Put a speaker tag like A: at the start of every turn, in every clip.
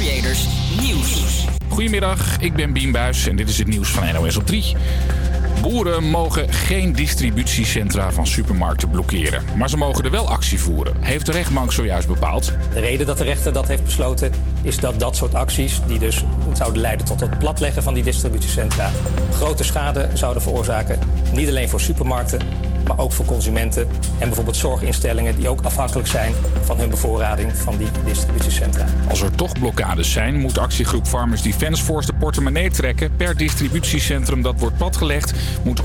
A: Creators Nieuws.
B: Goedemiddag, ik ben Bien Buijs en dit is het nieuws van NOS op 3. Boeren mogen geen distributiecentra van supermarkten blokkeren. Maar ze mogen er wel actie voeren, heeft de rechtbank zojuist bepaald.
C: De reden dat de rechter dat heeft besloten is dat dat soort acties, die dus zouden leiden tot het platleggen van die distributiecentra, grote schade zouden veroorzaken. Niet alleen voor supermarkten, maar ook voor consumenten en bijvoorbeeld zorginstellingen die ook afhankelijk zijn van hun bevoorrading van die distributiecentra.
B: Als er toch blokkades zijn, moet actiegroep Farmers Defence Force de portemonnee trekken. Per distributiecentrum dat wordt platgelegd, moet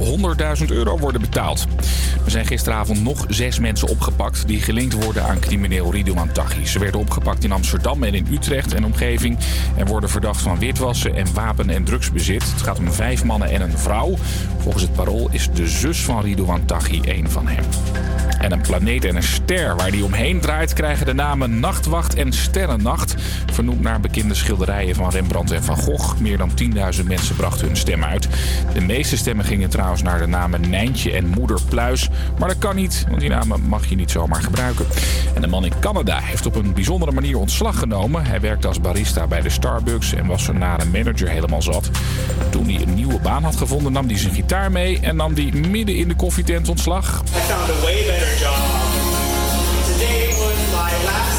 B: 100.000 euro worden betaald. Er zijn gisteravond nog zes mensen opgepakt die gelinkt worden aan crimineel Ridouan Taghi. Ze werden opgepakt in Amsterdam en in Utrecht en omgeving en worden verdacht van witwassen en wapen- en drugsbezit. Het gaat om vijf mannen en een vrouw. Volgens het parool is de zus van Ridouan Taghi één van hem. En een planeet en een ster waar die omheen draait krijgen de namen Nachtwacht en Sterrennacht. Vernoemd naar bekende schilderijen van Rembrandt en Van Gogh. Meer dan 10.000 mensen brachten hun stem uit. De meeste stemmen gingen trouwens naar de namen Nijntje en Moeder Pluis. Maar dat kan niet, want die namen mag je niet zomaar gebruiken. En de man in Canada heeft op een bijzondere manier ontslag genomen. Hij werkte als barista bij de Starbucks en was zijn nare manager helemaal zat. Toen hij een nieuwe baan had gevonden nam hij zijn gitaar mee en nam hij midden in de koffietent ontslag.
D: I found a way better job. Today was my last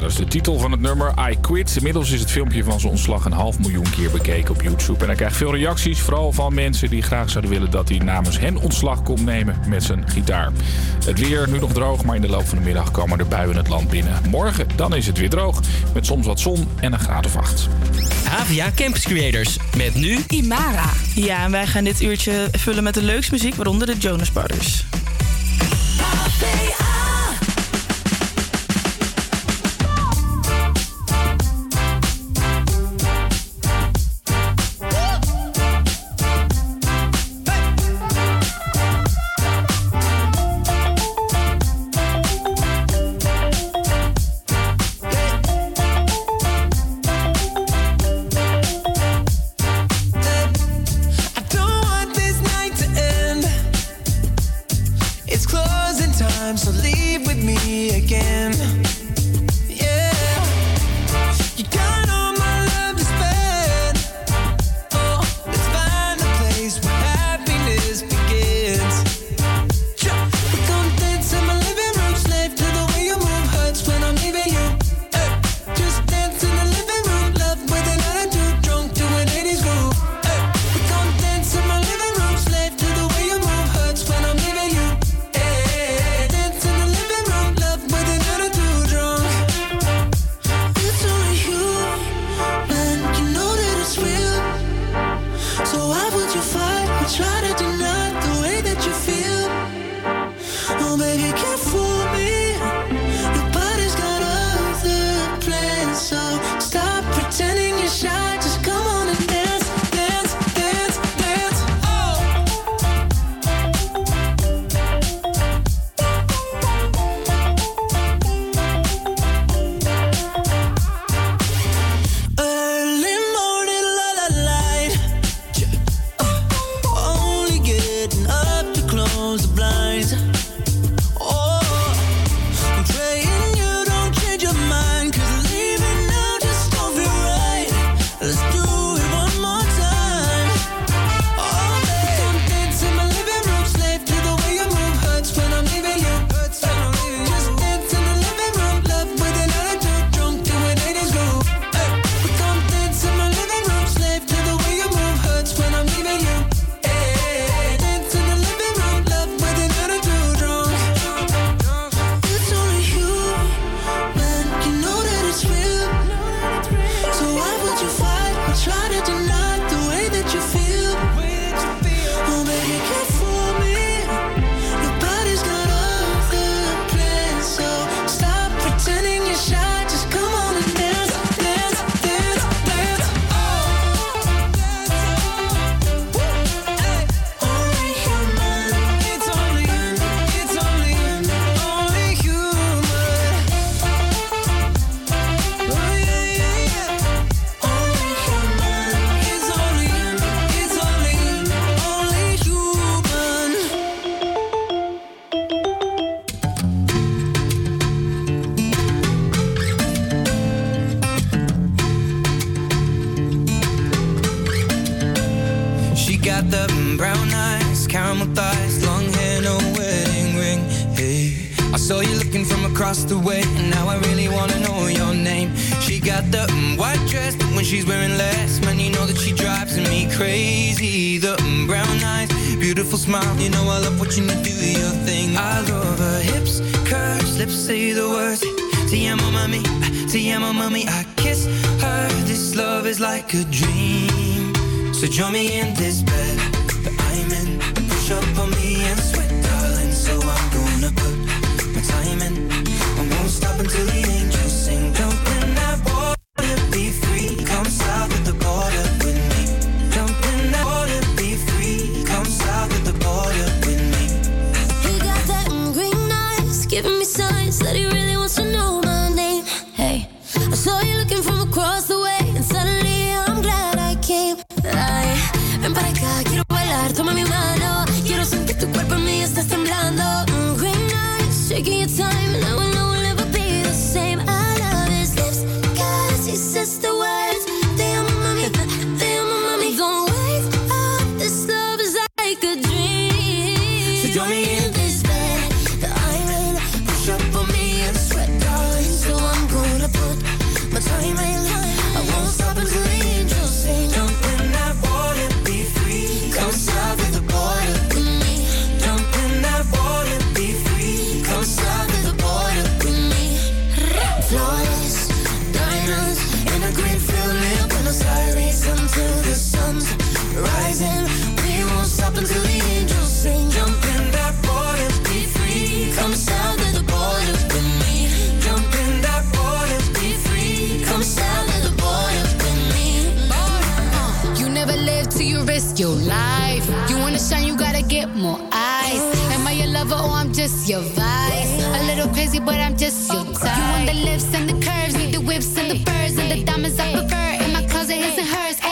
B: Ja, dat is de titel van het nummer I Quit. Inmiddels is het filmpje van zijn ontslag een half miljoen keer bekeken op YouTube. En hij krijgt veel reacties, vooral van mensen die graag zouden willen dat hij namens hen ontslag komt nemen met zijn gitaar. Het weer nu nog droog, maar in de loop van de middag komen er buien het land binnen. Morgen dan is het weer droog, met soms wat zon en een graad of acht.
A: Havia Campus Creators. Met nu
E: Imara. Ja, en wij gaan dit uurtje vullen met de leukste muziek, waaronder de Jonas Brothers.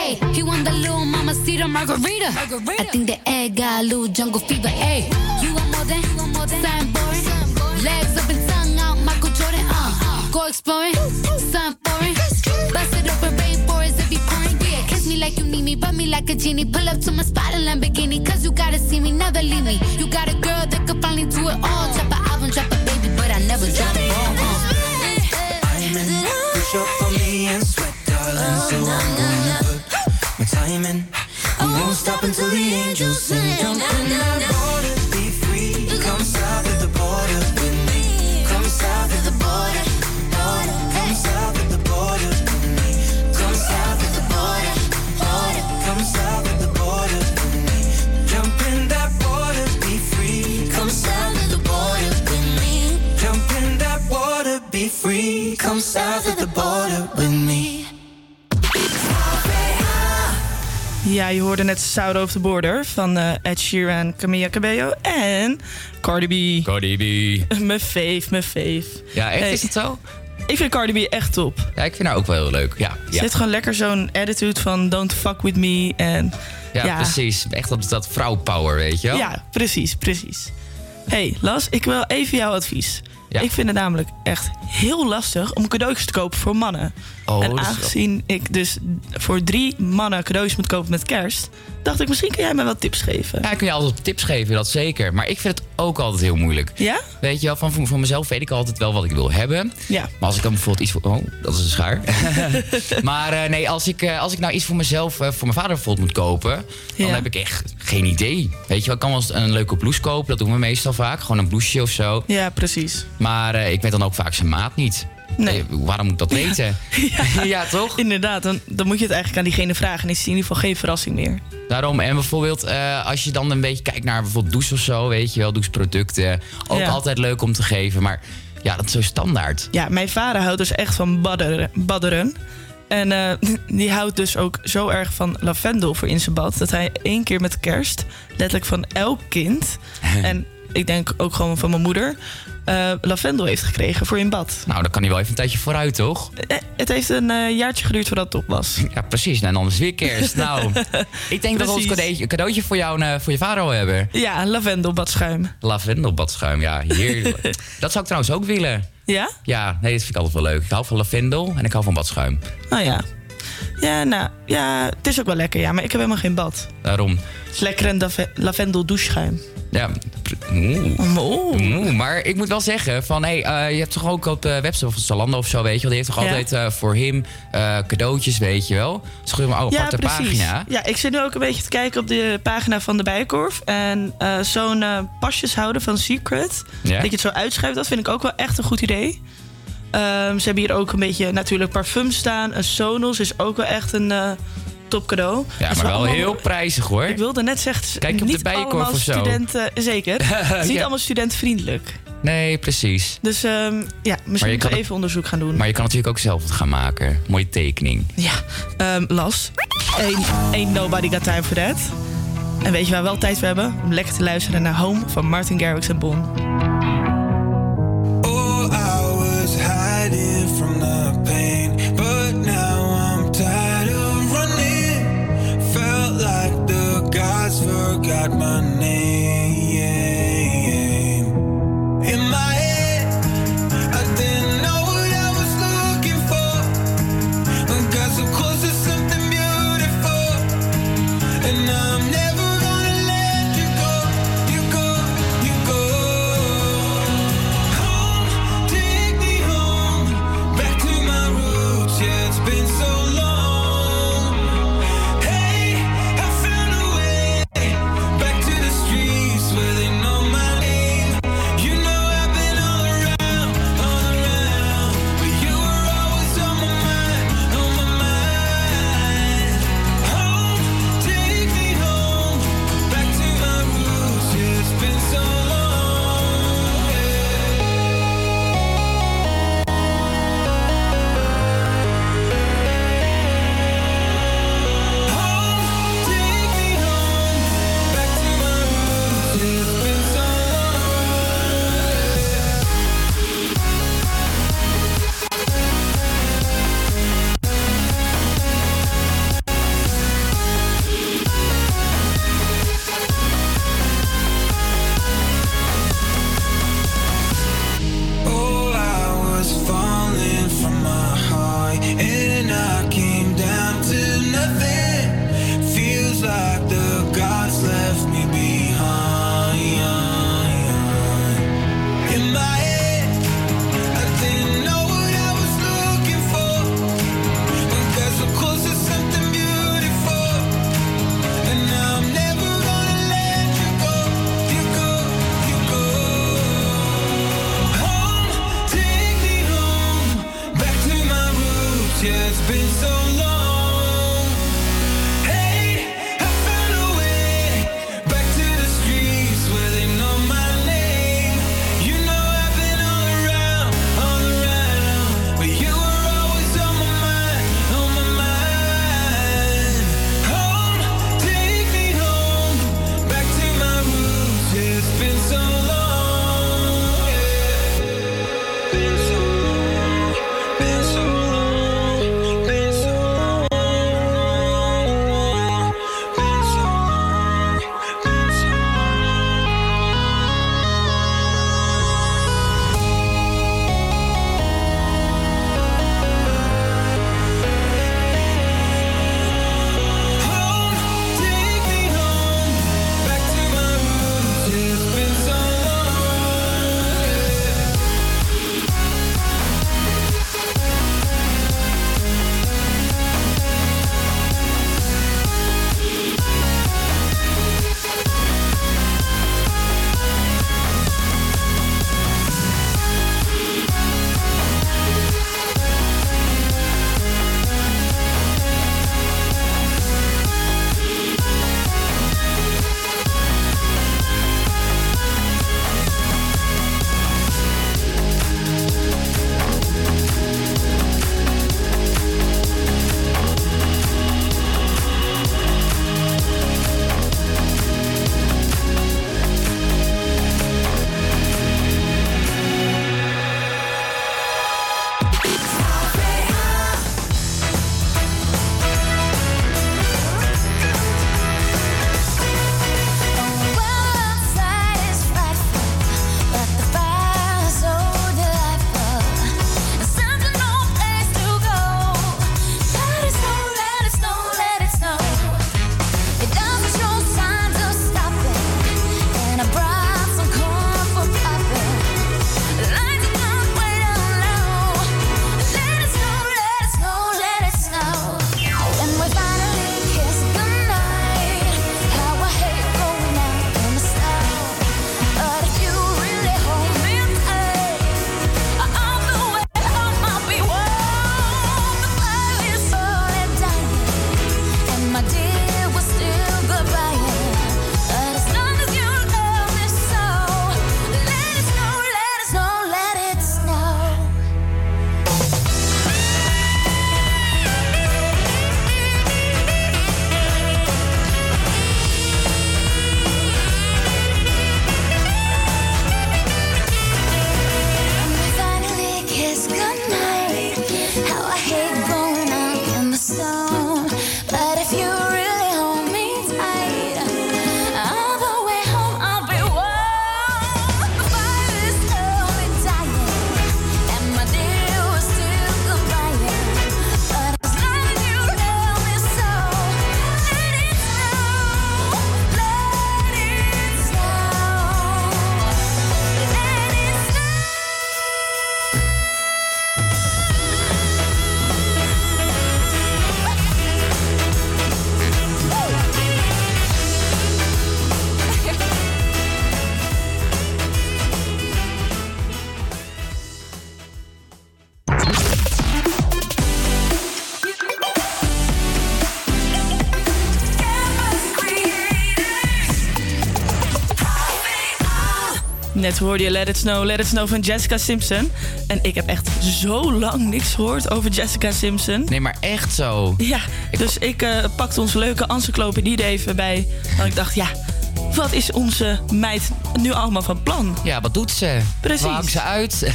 F: Hey,
G: he
H: want the little mama cedar margarita. I think the egg got a little jungle fever. Hey, you want more than, something boring. Legs up and tongue out, Michael Jordan. Uh, go exploring, something foreign. Bust it open, rainforest if you pouring. Yeah, kiss me like you need me, rub me like a genie. Pull up to my spot in Lamborghini, cause you gotta see me, never leave me. You got a girl that could finally do it all. Drop an album, drop a baby, but I never drop a ball. Uh.
F: Push up on me and sweat, darling. So I'm gonna my. I won't stop until the angels sing. Jump in that water, be free. Come south of the border with me. Come south of the border, border. Come south of the border with me. Come south of the border, border. Come south of the border with me. Jump in that water, be free. Come south of the border with me. Jump in that water, be free. Come south of the border with me.
E: Ja, je hoorde net South of the Border van eh, Ed Sheeran, Camilla Cabello en Cardi B.
I: Cardi B.
E: Mijn fave, mijn fave.
I: Ja, echt? Is het zo?
E: Ik vind Cardi B echt top.
I: Ja, ik vind haar ook wel heel leuk. Ja,
E: Ze
I: ja.
E: heeft gewoon lekker zo'n attitude van don't fuck with me. En,
I: ja, precies. Echt dat, dat vrouwpower, weet je wel?
E: Ja, precies, precies. hey, Las, ik wil even jouw advies.
I: Ja.
E: Ik vind het namelijk echt heel lastig om cadeautjes te kopen voor mannen.
I: Oh,
E: en
I: dat
E: aangezien ik dus voor drie mannen cadeautjes moet kopen met kerst... dacht ik, misschien kun jij me wat tips geven.
I: Ja, kun je altijd tips geven, dat zeker. Maar ik vind het ook altijd heel moeilijk.
E: Ja?
I: Weet je wel, van, voor mezelf weet ik altijd wel wat ik wil hebben.
E: Ja.
I: Maar als ik dan bijvoorbeeld iets voor... Oh, dat is een schaar. maar eh, nee, als ik, eh, als ik nou iets voor mezelf, eh, voor mijn vader bijvoorbeeld moet kopen... dan heb ik echt geen idee. Weet je wel, ik kan wel eens een leuke blouse kopen. Dat doen we meestal vaak. Gewoon een blouseje of zo.
E: Ja, precies.
I: Maar ik weet dan ook vaak zijn maat niet.
E: Nee.
I: Eh, waarom moet ik dat weten? Ja, toch?
E: Inderdaad, dan, dan moet je het eigenlijk aan diegene vragen... en is het in ieder geval geen verrassing meer.
I: Daarom, en bijvoorbeeld eh, als je dan een beetje kijkt naar bijvoorbeeld douche of zo, weet je wel, doucheproducten. Ook
E: Ja.
I: altijd leuk om te geven, maar ja, dat is zo standaard.
E: Ja, mijn vader houdt dus echt van badderen. badderen. En eh, die houdt dus ook zo erg van lavendel voor in zijn bad... dat hij één keer met kerst, letterlijk van elk kind... en ik denk ook gewoon van mijn moeder... eh, lavendel heeft gekregen voor in bad.
I: Nou, dan kan hij wel even een tijdje vooruit, toch?
E: Eh, Het heeft een eh, jaartje geduurd voordat het op was.
I: Ja, precies. En dan is het weer kerst. Nou, ik denk dat we ons cadeautje, cadeautje voor jou en voor je vader al hebben.
E: Ja, lavendelbadschuim.
I: Lavendelbadschuim, ja, heerlijk. dat zou ik trouwens ook willen.
E: Ja?
I: Ja, nee, dat vind ik altijd wel leuk. Ik hou van lavendel en ik hou van badschuim.
E: Nou ja. Ja, nou, ja, het is ook wel lekker, ja, maar ik heb helemaal geen bad.
I: Daarom.
E: Het is lekker een lave- lavendel doucheschuim.
I: Ja. Oeh.
E: Oeh.
I: Oeh, maar ik moet wel zeggen, van, hey, eh, je hebt toch ook op de website van Zalando of zo, weet je wel. Die heeft toch
E: Ja.
I: altijd eh, voor hem eh, cadeautjes, weet je wel. Is gewoon een aparte pagina.
E: Ja, ik zit nu ook een beetje te kijken op de pagina van de Bijenkorf. En eh, zo'n eh, pasjeshouden van Secret,
I: Ja.
E: dat je het zo uitschuift, dat vind ik ook wel echt een goed idee. Ehm, ze hebben hier ook een beetje natuurlijk parfum staan. Een Sonos is ook wel echt een eh top cadeau.
I: Ja,
E: is
I: maar wel
E: allemaal-
I: heel prijzig hoor.
E: Ik wilde net zeggen,
I: Kijk je op de
E: niet
I: Bijenkorf
E: allemaal
I: of zo?
E: studenten... Zeker. Het is niet
I: Ja.
E: allemaal studentvriendelijk.
I: Nee, precies.
E: Dus ehm, ja, misschien moeten
I: het-
E: even onderzoek gaan doen.
I: Maar je kan natuurlijk ook zelf wat gaan maken. Mooie tekening.
E: Ja, ehm, Las. Ain't, ain't nobody got time for that. En weet je waar we wel tijd voor hebben? Om lekker te luisteren naar Home van Martin Garrix en Bon.
F: Forgot my name.
E: Net hoorde je Let It Snow, Let It Snow van Jessica Simpson. En ik heb echt zo lang niks gehoord over Jessica Simpson.
I: Nee, maar echt zo.
E: Ja, dus ik eh, pakte onze leuke encyclopedie er even bij. Want ik dacht, ja, wat is onze meid nu allemaal van plan?
I: Ja, wat doet ze?
E: Precies.
I: Waar hangt ze uit?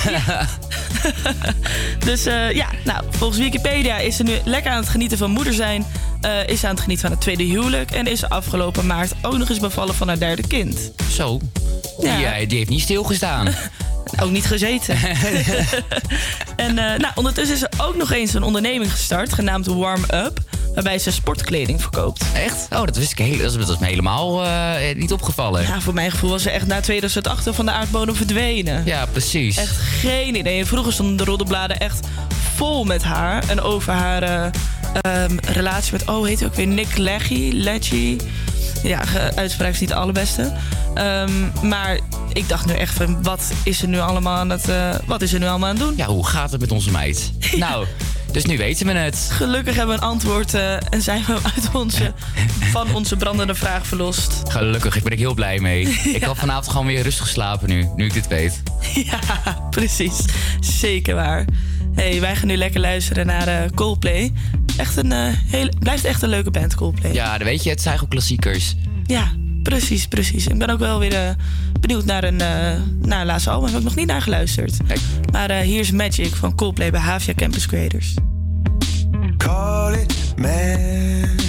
E: Dus eh, ja, nou, volgens Wikipedia is ze nu lekker aan het genieten van moeder zijn. eh, is ze aan het genieten van het tweede huwelijk. En is ze afgelopen maart ook nog eens bevallen van haar derde kind.
I: Zo.
E: Ja.
I: eh, die heeft niet stilgestaan.
E: Ook niet gezeten. en eh, nou, ondertussen is er ook nog eens een onderneming gestart, genaamd Warm Up. Waarbij ze sportkleding verkoopt.
I: Echt? Oh, dat wist ik heel, dat is, me helemaal eh, niet opgevallen.
E: Ja, voor mijn gevoel was ze echt na 2008 van de aardbodem verdwenen.
I: Ja, precies.
E: Echt geen idee. Vroeger stonden de roddelbladen echt vol met haar. En over haar eh, ehm, relatie met, oh, heet hij ook weer Nick Leggy? Leggy? Ja, uitspraak is niet de allerbeste. Ehm, maar ik dacht nu echt van, wat is er nu allemaal aan het, eh, wat is er nu allemaal aan het doen?
I: Ja, hoe gaat het met onze meid? Nou, dus nu weten we het.
E: Gelukkig hebben we een antwoord eh, en zijn we uit onze, van onze brandende vraag verlost.
I: Gelukkig, ik ben ik heel blij mee. Ik had vanavond gewoon weer rustig slapen nu, nu ik dit weet.
E: Ja, precies. Zeker waar. hey, wij gaan nu lekker luisteren naar eh, Coldplay. Echt een, eh, hele, blijft echt een leuke band, Coldplay.
I: Ja, dan weet je, het zijn gewoon klassiekers.
E: Ja, precies, precies. Ik ben ook wel weer eh, benieuwd naar een, eh naar een laatste album. Heb ik nog niet naar geluisterd. Maar eh, hier is Magic van Coldplay bij Havia Campus Creators.
F: Call it magic.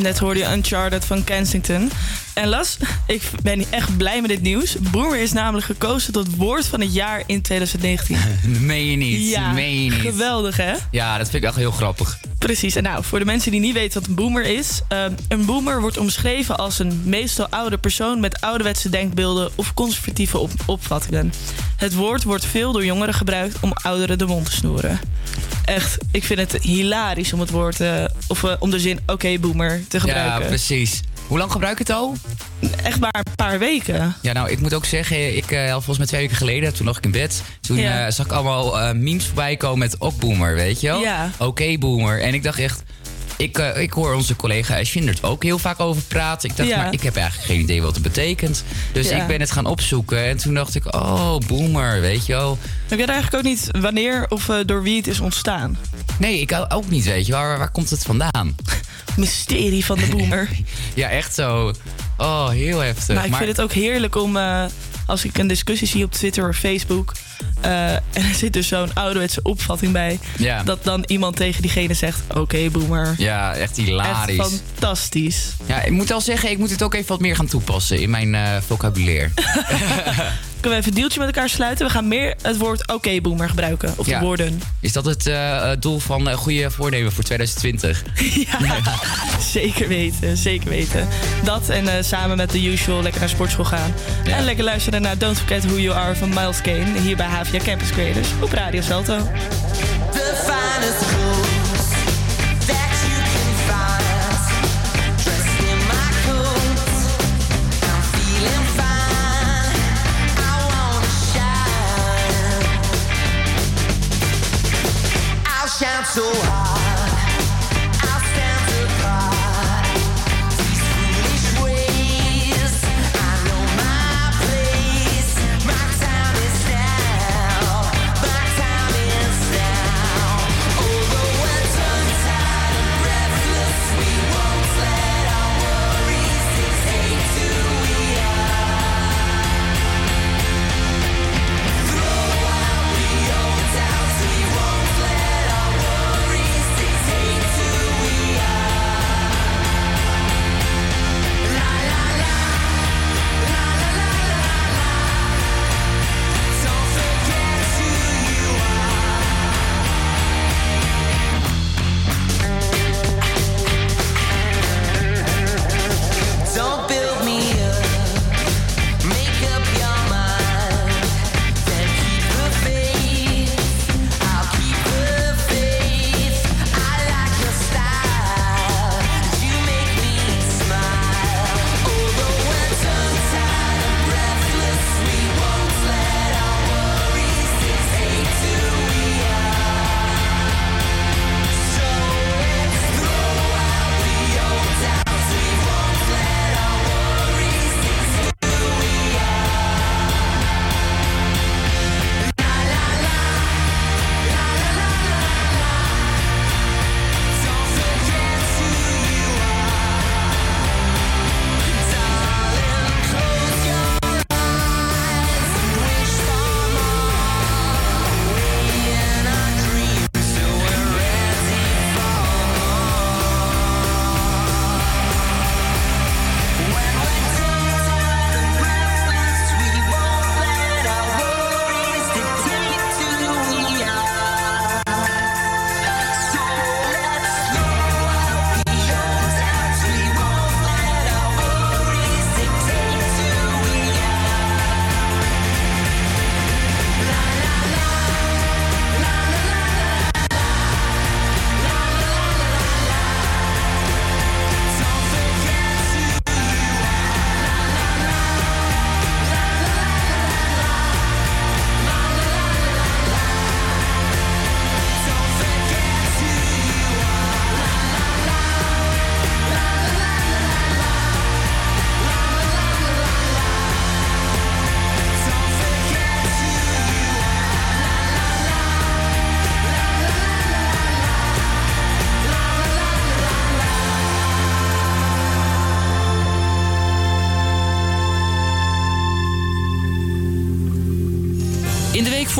E: Net hoorde je Uncharted van Kensington. En Las, ik ben echt blij met dit nieuws. Boomer is namelijk gekozen tot woord van het jaar in 2019.
I: meen je niet,
E: ja,
I: meen je niet.
E: geweldig hè?
I: Ja, dat vind ik echt heel grappig.
E: Precies, en nou, voor de mensen die niet weten wat een boomer is... Ehm, een boomer wordt omschreven als een meestal oude persoon... met ouderwetse denkbeelden of conservatieve opvattingen. Het woord wordt veel door jongeren gebruikt om ouderen de mond te snoeren echt, ik vind het hilarisch om het woord, eh, of eh, om de zin oké boomer te
I: Ja,
E: gebruiken.
I: precies. Hoe lang gebruik je het al?
E: Echt maar een paar weken.
I: Ja, nou, ik moet ook zeggen, ik eh, volgens mij twee weken geleden, toen lag ik in bed. Toen
E: Ja.
I: zag ik allemaal memes voorbij komen met ook boomer, weet je wel?
E: Ja.
I: Oké, boomer. En ik dacht echt, ik, eh, ik hoor onze collega Schindert ook heel vaak over praten. Ik dacht,
E: Ja.
I: maar ik heb eigenlijk geen idee wat het betekent. Dus
E: Ja.
I: ik ben het gaan opzoeken en toen dacht ik, oh, boomer, weet je wel?
E: Ik weet eigenlijk ook niet wanneer of eh, door wie het is ontstaan.
I: Nee, ik ook niet, weet je. Waar, waar komt het vandaan?
E: Mysterie van de boomer.
I: Ja, echt zo. Oh, heel heftig.
E: nou, ik
I: maar,
E: vind het ook heerlijk om, eh, als ik een discussie zie op Twitter of Facebook... eh, en er zit dus zo'n ouderwetse opvatting bij...
I: Ja.
E: dat dan iemand tegen diegene zegt, oké boomer.
I: Ja, echt
E: Echt
I: hilarisch.
E: fantastisch.
I: Ja, ik moet al zeggen, ik moet het ook even wat meer gaan toepassen in mijn eh vocabulaire.
E: Kunnen we even een deeltje met elkaar sluiten? We gaan meer het woord oké boomer gebruiken. Of
I: Ja.
E: de woorden.
I: Is dat het eh, doel van eh, goede voornemen voor 2020?
E: Zeker weten, zeker weten. Dat en samen met The Usual lekker naar sportschool gaan.
I: Ja.
E: En lekker luisteren naar Don't Forget Who You Are van Miles Kane. Hier bij Havia Campus Creators op Radio Salto.
J: Finest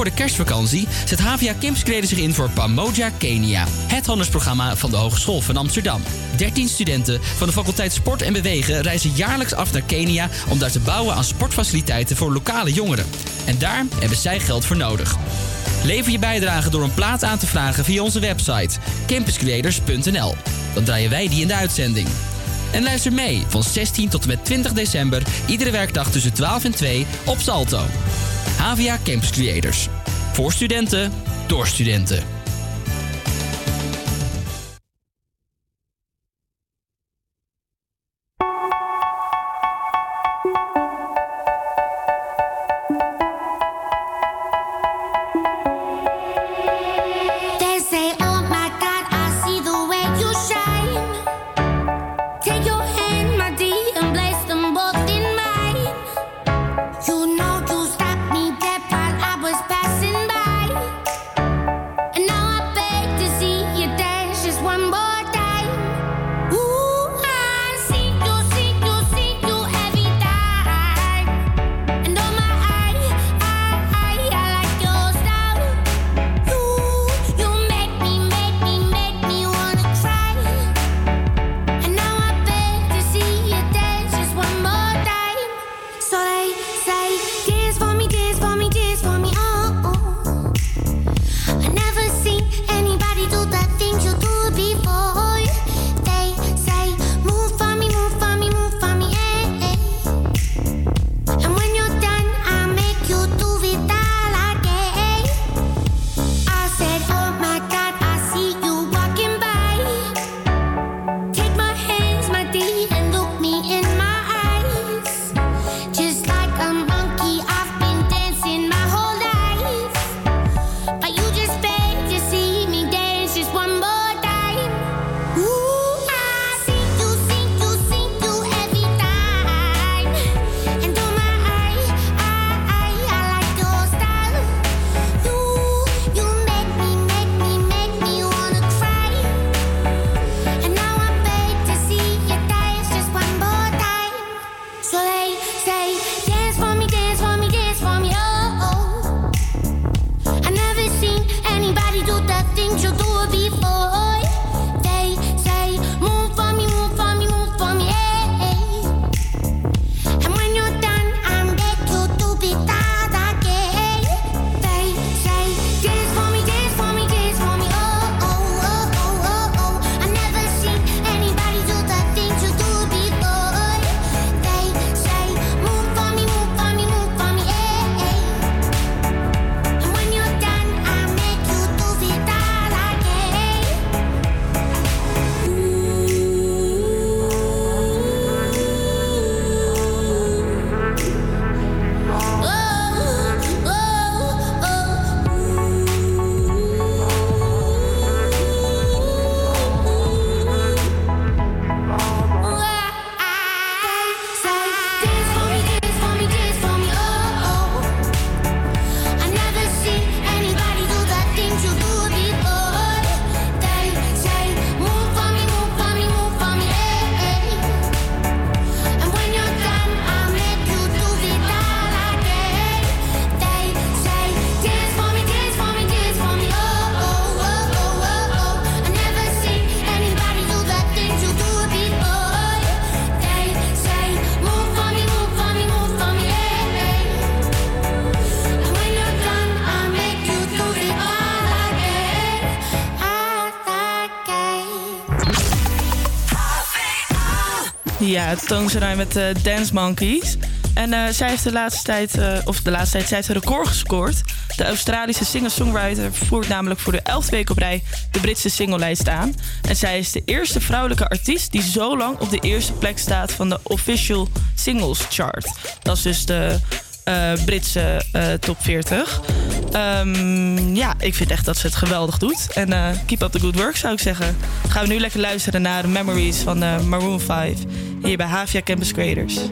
A: voor de kerstvakantie zet HVA Campus zich in voor Pamoja Kenia. Het handelsprogramma van de Hogeschool van Amsterdam. 13 studenten van de faculteit Sport en Bewegen reizen jaarlijks af naar Kenia... om daar te bouwen aan sportfaciliteiten voor lokale jongeren. En daar hebben zij geld voor nodig. Lever je bijdrage door een plaat aan te vragen via onze website campuscreators.nl. Dan draaien wij die in de uitzending. En luister mee van 16 tot en met 20 december, iedere werkdag tussen 12 en 2 op Salto. HVA Campus Creators. Voor studenten, door studenten.
K: ja, Toon Sarai met uh, Dance Monkeys. En eh, zij heeft de laatste tijd, eh, of de laatste tijd, zij heeft record gescoord. De Australische singer-songwriter voert namelijk voor de elfde week op rij de Britse singlelijst aan. En zij is de eerste vrouwelijke artiest die zo lang op de eerste plek staat van de Official Singles Chart. Dat is dus de Britse top 40. Ehm, ja, ik vind echt dat ze het geweldig doet. En keep up the good work, zou ik zeggen. Gaan we nu lekker luisteren naar de Memories van Maroon 5 hier bij Havia Campus Creators.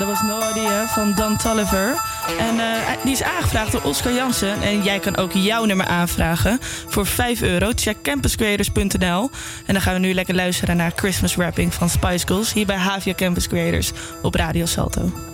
L: dat was
M: No Idea
N: van Dan Tulliver En eh, die is aangevraagd door Oscar Jansen. En jij kan ook jouw nummer aanvragen voor 5 euro. Check campuscreators.nl. En dan gaan we nu lekker luisteren naar Christmas Wrapping van Spice Girls... hier bij Havia Campus Creators op Radio Salto.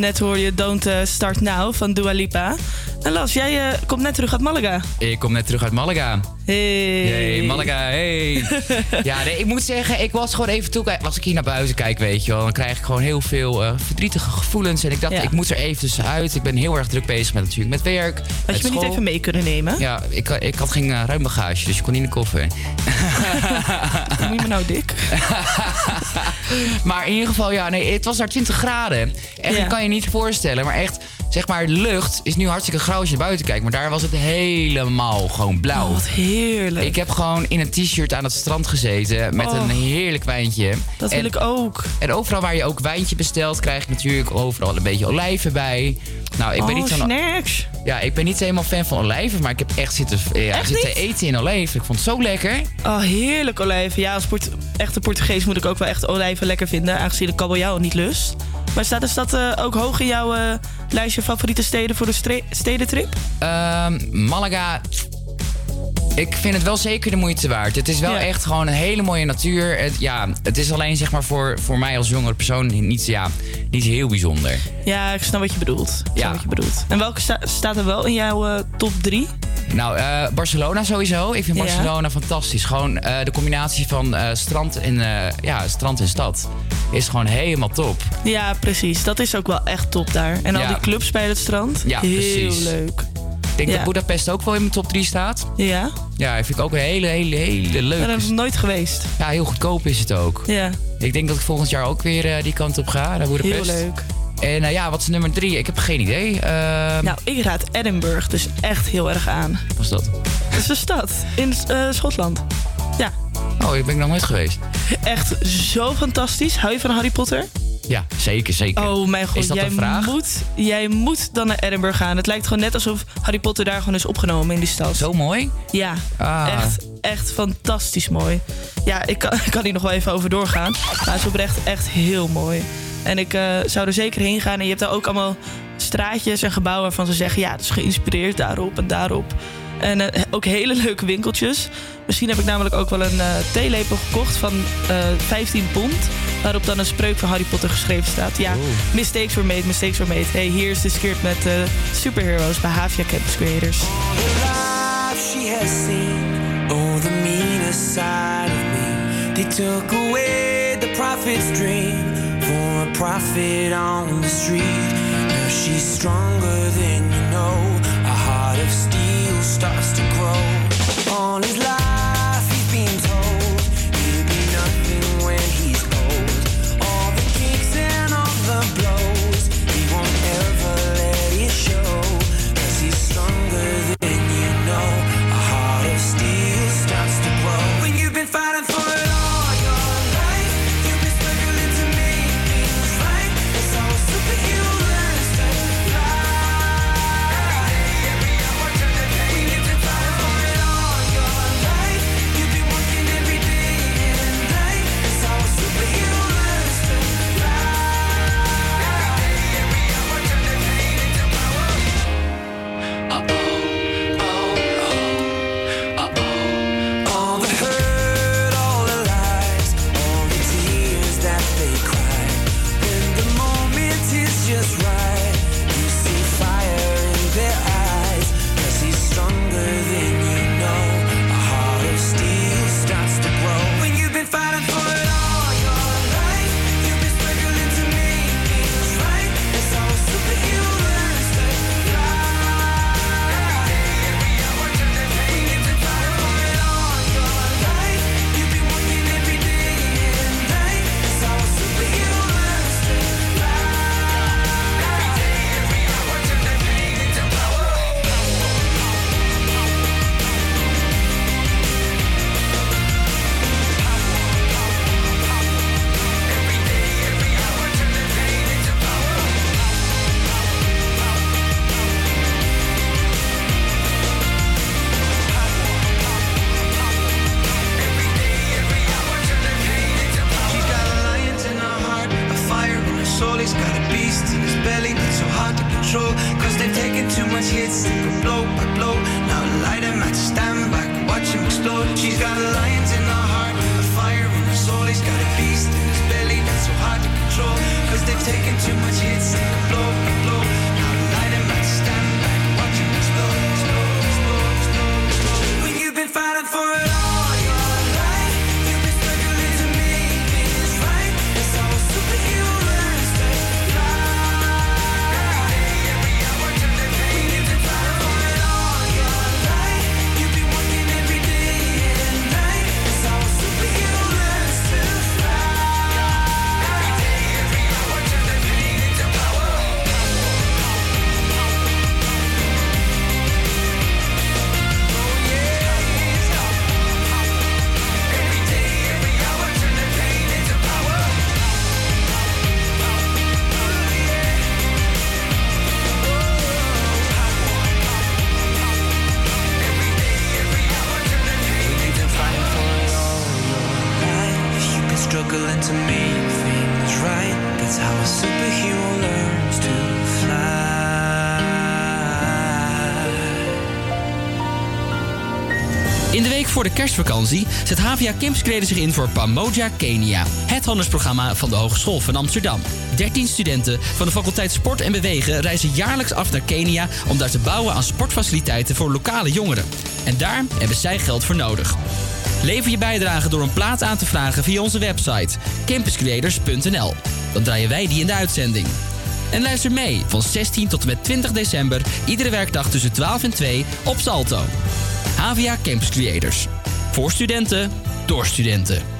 E: Net hoor je Don't eh, Start Now van Dua Lipa. En Las, jij eh, komt net terug uit Malaga.
I: Ik kom net terug uit Malaga.
E: Hey.
I: Hey, Malaga, hey. ja, nee, ik moet zeggen, ik was gewoon even toe. Als ik hier naar buiten kijk, weet je wel, dan krijg ik gewoon heel veel eh, verdrietige gevoelens. En ik dacht,
E: Ja.
I: ik moet er even tussenuit. Ik ben heel erg druk bezig met natuurlijk met werk.
E: Had
I: met
E: je me niet even mee kunnen nemen?
I: Ja, ik, ik had geen eh, ruim bagage, dus je kon niet in de koffer.
E: Noem je me nou dik?
I: Maar in ieder geval, ja, nee, het was daar 20 graden. Echt,
E: Ja.
I: kan je niet voorstellen. Maar echt, zeg maar, de lucht is nu hartstikke grauw als je naar buiten kijkt. Maar daar was het helemaal gewoon blauw.
E: Oh, wat heerlijk.
I: Ik heb gewoon in een t-shirt aan het strand gezeten met
E: Oh.
I: een heerlijk wijntje.
E: Dat
I: En-
E: wil ik ook.
I: En overal waar je ook wijntje bestelt, krijg je natuurlijk overal een beetje olijven bij. Nou, ik ben
E: oh,
I: niet zo'n
E: snacks.
I: ja, ik ben niet helemaal fan van olijven, maar ik heb echt zitten, ja,
E: Echt
I: zitten eten in olijven. Ik vond het zo lekker.
E: Oh, heerlijk olijven. Ja, als Port echte Portugees moet ik ook wel echt olijven lekker vinden. Aangezien de kabeljauw niet lust. Maar staat dat eh, ook hoog in jouw eh, lijstje favoriete steden voor de stedentrip?
I: Ehm, Malaga. Ik vind het wel zeker de moeite waard. Het is wel
E: Ja.
I: echt gewoon een hele mooie natuur. Het, ja, het is alleen zeg maar voor, voor mij als jongere persoon niet, ja, niet heel bijzonder.
E: Ja, ik snap wat je bedoelt. Ik
I: Ja.
E: wat je bedoelt. En welke sta- staat er wel in jouw eh, top 3?
I: Nou, eh, Barcelona sowieso. Ik vind
E: Ja.
I: Barcelona fantastisch. Gewoon eh, de combinatie van strand, en, ja, strand en stad is gewoon helemaal top.
E: Ja, precies. Dat is ook wel echt top daar. En al die clubs bij het strand.
I: Ja,
E: Heel
I: precies.
E: leuk.
I: Ik denk
E: Ja.
I: dat Budapest ook wel in mijn top 3 staat.
E: Ja?
I: Ja, vind ik ook een hele, hele, hele leuke.
E: er nog nooit geweest.
I: Ja, heel goedkoop is het ook.
E: Ja,
I: Ik denk dat ik volgend jaar ook weer eh, die kant op ga, naar
E: heel
I: Budapest.
E: leuk.
I: En eh, ja, wat is nummer drie? Ik heb geen idee. Ehm,
E: Nou, ik raad Edinburgh dus echt heel erg aan.
I: Wat is dat?
E: Dat is een stad in eh, Schotland. Ja,
I: Oh, ik ben nog nooit geweest.
E: echt zo fantastisch. Hou je van Harry Potter?
I: Ja, zeker, zeker.
E: Oh mijn god, jij. Moet, jij moet dan naar Edinburgh gaan. Het lijkt gewoon net alsof Harry Potter daar gewoon is opgenomen in die stad.
I: Zo mooi?
E: Ja,
I: ah.
E: echt, echt fantastisch mooi. Ja, ik kan, ik kan hier nog wel even over doorgaan. Maar het is oprecht echt heel mooi. En ik eh, zou er zeker heen gaan. En je hebt daar ook allemaal straatjes en gebouwen waarvan ze zeggen... ja, het is geïnspireerd daarop en daarop. En eh, ook hele leuke winkeltjes. Misschien heb ik namelijk ook wel een uh, theelepel gekocht van eh, uh, 15 pond. Waarop dan een spreuk van Harry Potter geschreven staat. Ja, oh. mistakes were made, mistakes were made. Hey, hier is de skirt met uh, superheroes bij Havia Campus Creators.
F: All the life she has seen, all the meaner side of me. They took away the prophet's dream for a prophet on the street. Now she's stronger than you know. A heart of steel starts to grow. All his life.
A: kerstvakantie zet HVA Campskleden zich in voor Pamoja Kenia, het handelsprogramma van de Hogeschool van Amsterdam. 13 studenten van de faculteit Sport en Bewegen reizen jaarlijks af naar Kenia om daar te bouwen aan sportfaciliteiten voor lokale jongeren. En daar hebben zij geld voor nodig. Lever je bijdrage door een plaat aan te vragen via onze website campuscreators.nl. Dan draaien wij die in de uitzending. En luister mee van 16 tot en met 20 december, iedere werkdag tussen 12 en 2 op Salto. HVA Campus Creators. Voor studenten, door studenten.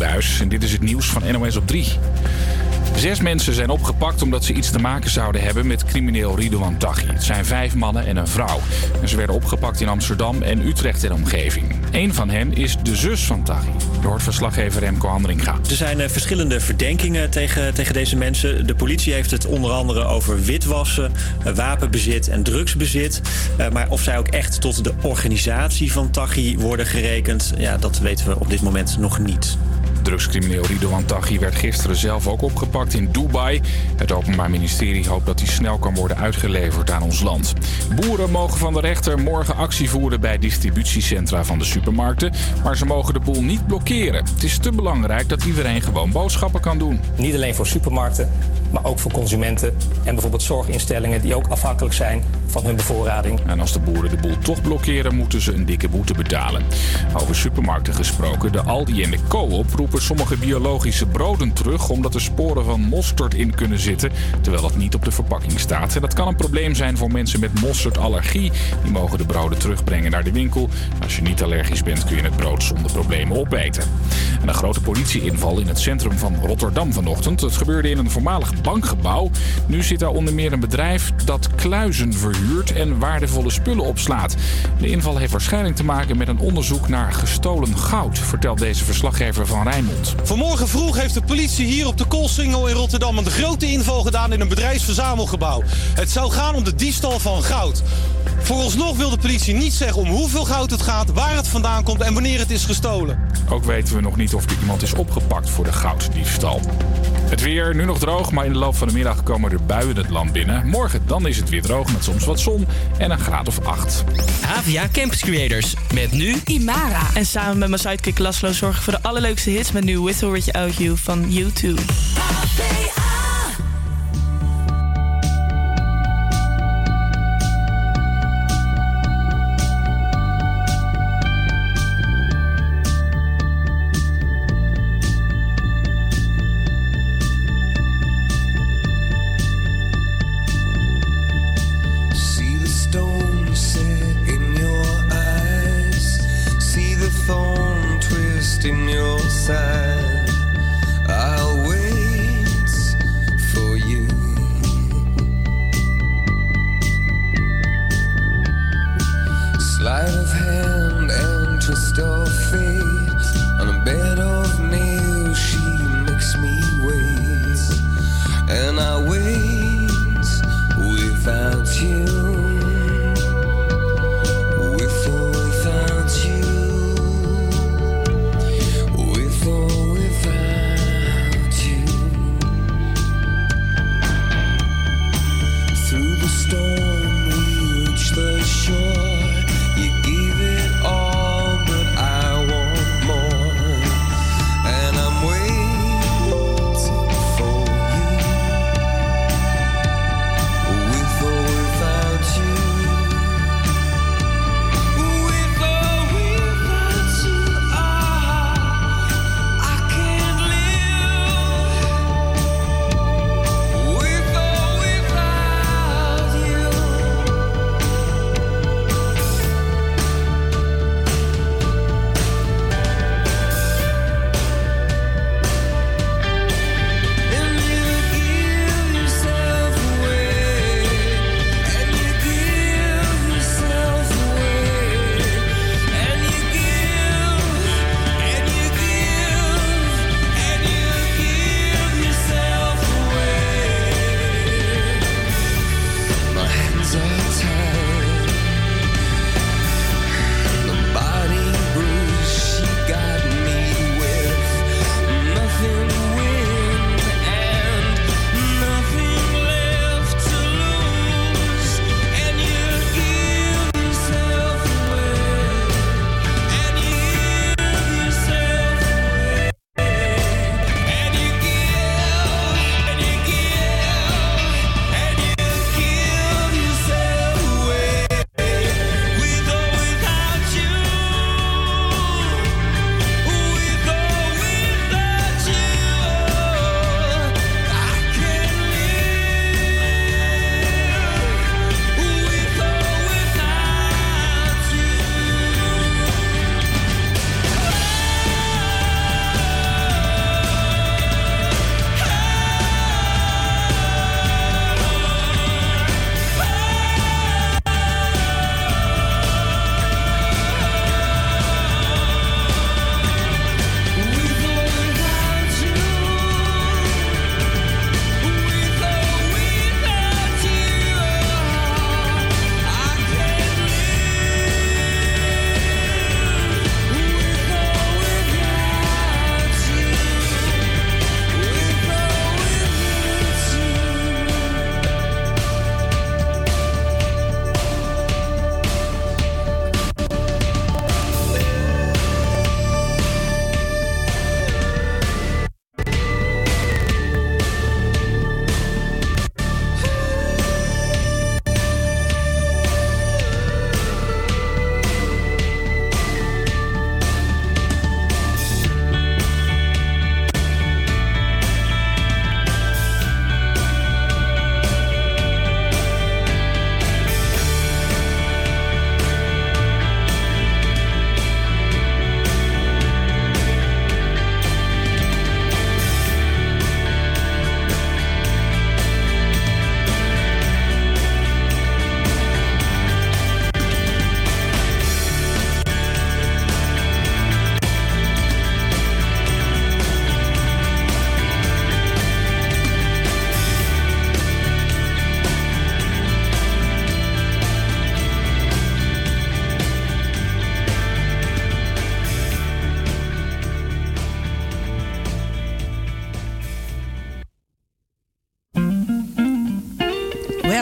B: En dit is het nieuws van NOS op 3. Zes mensen zijn opgepakt omdat ze iets te maken zouden hebben met crimineel Ridouan Taghi. Het zijn vijf mannen en een vrouw. En ze werden opgepakt in Amsterdam en Utrecht en omgeving. Eén van hen is de zus van Taghi. Hoort verslaggever Remco Handringa.
O: Er zijn eh, verschillende verdenkingen tegen, tegen deze mensen. De politie heeft het onder andere over witwassen, eh, wapenbezit en drugsbezit. Eh, maar of zij ook echt tot de organisatie van Taghi worden gerekend, ja, dat weten we op dit moment nog niet.
B: Drugscrimineel Ridouan Taghi werd gisteren zelf ook opgepakt in Dubai. Het Openbaar Ministerie hoopt dat hij snel kan worden uitgeleverd aan ons land. Boeren mogen van de rechter morgen actie voeren bij distributiecentra van de supermarkten. Maar ze mogen de boel niet blokkeren. Het is te belangrijk dat iedereen gewoon boodschappen kan doen.
C: Niet alleen voor supermarkten, maar ook voor consumenten en bijvoorbeeld zorginstellingen die ook afhankelijk zijn van hun bevoorrading.
B: En als de boeren de boel toch blokkeren, moeten ze een dikke boete betalen. Over supermarkten gesproken, de Aldi en de Coop roepen sommige biologische broden terug omdat er sporen van mosterd in kunnen zitten, terwijl dat niet op de verpakking staat. En dat kan een probleem zijn voor mensen met mosterdallergie. Die mogen de broden terugbrengen naar de winkel. Als je niet allergisch bent, kun je het brood zonder problemen opeten. En een grote politieinval in het centrum van Rotterdam vanochtend. Het gebeurde in een voormalig bankgebouw. Nu zit daar onder meer een bedrijf dat kluizen verhuurt en waardevolle spullen opslaat. De inval heeft waarschijnlijk te maken met een onderzoek naar gestolen goud, vertelt deze verslaggever van Rijnmond.
P: Vanmorgen vroeg heeft de politie hier op de Koolsingel in Rotterdam een grote inval gedaan in een bedrijfsverzamelgebouw. Het zou gaan om de diefstal van goud. Vooralsnog wil de politie niet zeggen om hoeveel goud het gaat, waar het vandaan komt en wanneer het is gestolen.
B: Ook weten we nog niet of er iemand is opgepakt voor de gouddiefstal. Het weer, nu nog droog, maar in de loop van de middag komen er buien het land binnen. Morgen dan is het weer droog met soms wat zon en een graad of 8.
A: APA Campus Creators. Met nu
K: Imara. En samen met mijn sidekick Laszlo zorg ik voor de allerleukste hits met nu With or Without You van U2.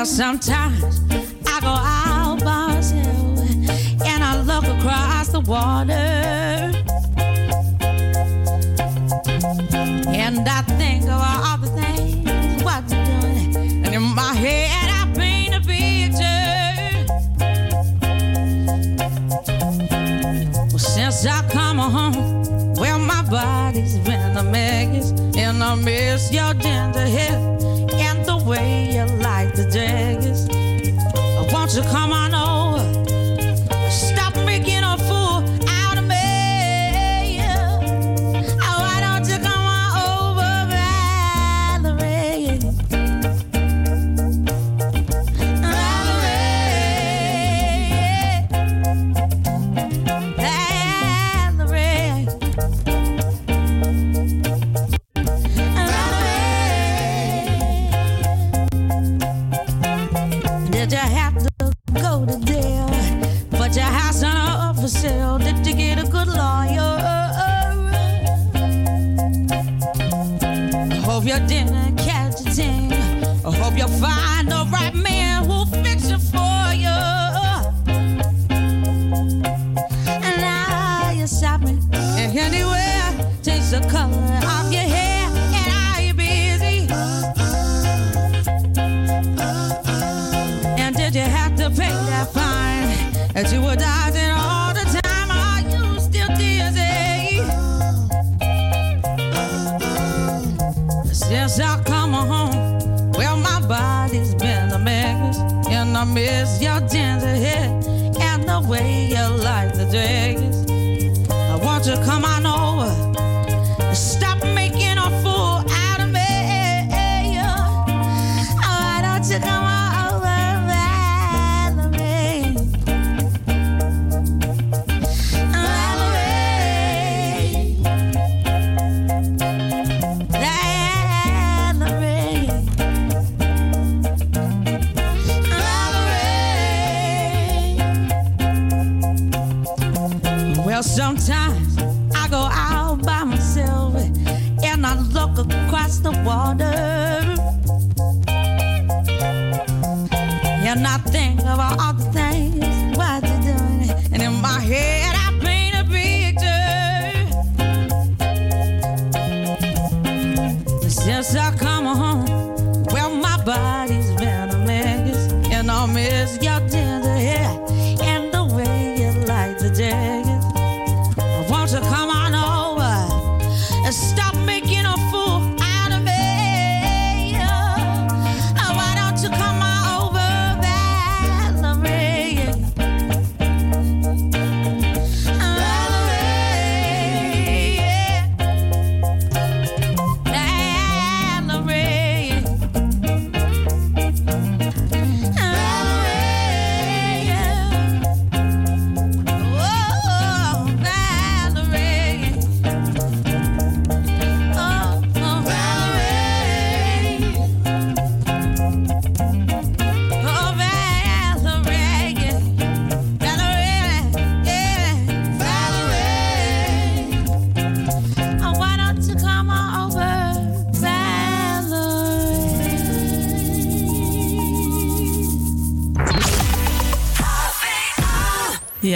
Q: Well, sometimes I go out by myself and I look across the water. And I think of all the things what you're doing. And in my head, I paint a picture. Well, since I come home, well, my body's been a mess. And I miss your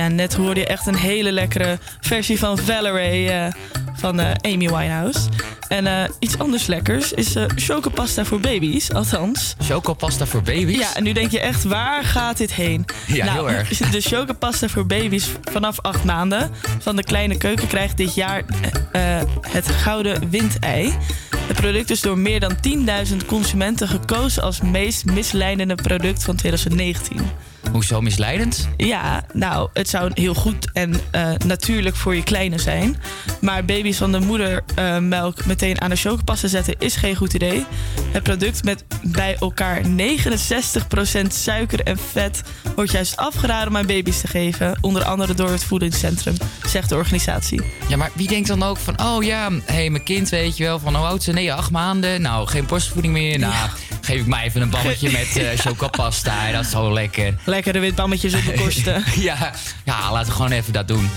E: Ja, net hoorde je echt een hele lekkere versie van Valerie eh, van eh, Amy Winehouse. En eh, iets anders lekkers is chocopasta voor baby's, althans.
I: Chocopasta voor baby's?
E: Ja, en nu denk je echt, waar gaat dit heen? Nou,
I: Ja, heel erg.
E: De chocopasta voor baby's vanaf acht maanden van de Kleine Keuken krijgt dit jaar het Gouden Windei. Het product is door meer dan 10.000 consumenten gekozen als meest misleidende product van 2019.
I: Hoezo misleidend?
E: Ja, nou, het zou heel goed en eh, natuurlijk voor je kleine zijn. Maar baby's van de moedermelk meteen aan de chocopasta zetten is geen goed idee. Het product met bij elkaar 69% suiker en vet wordt juist afgeraden om aan baby's te geven. Onder andere door het voedingscentrum, zegt de organisatie.
I: Ja, maar wie denkt dan ook van, oh ja, hé, hey, mijn kind weet je wel, van hoe oud ze? Nee, acht maanden. Nou, geen borstvoeding meer. Nou, geef ik mij even een balletje met eh chocopasta. Dat is zo lekker.
E: Lekkere witbammetjes op de kosten.
I: ja, ja, laten we gewoon even dat doen.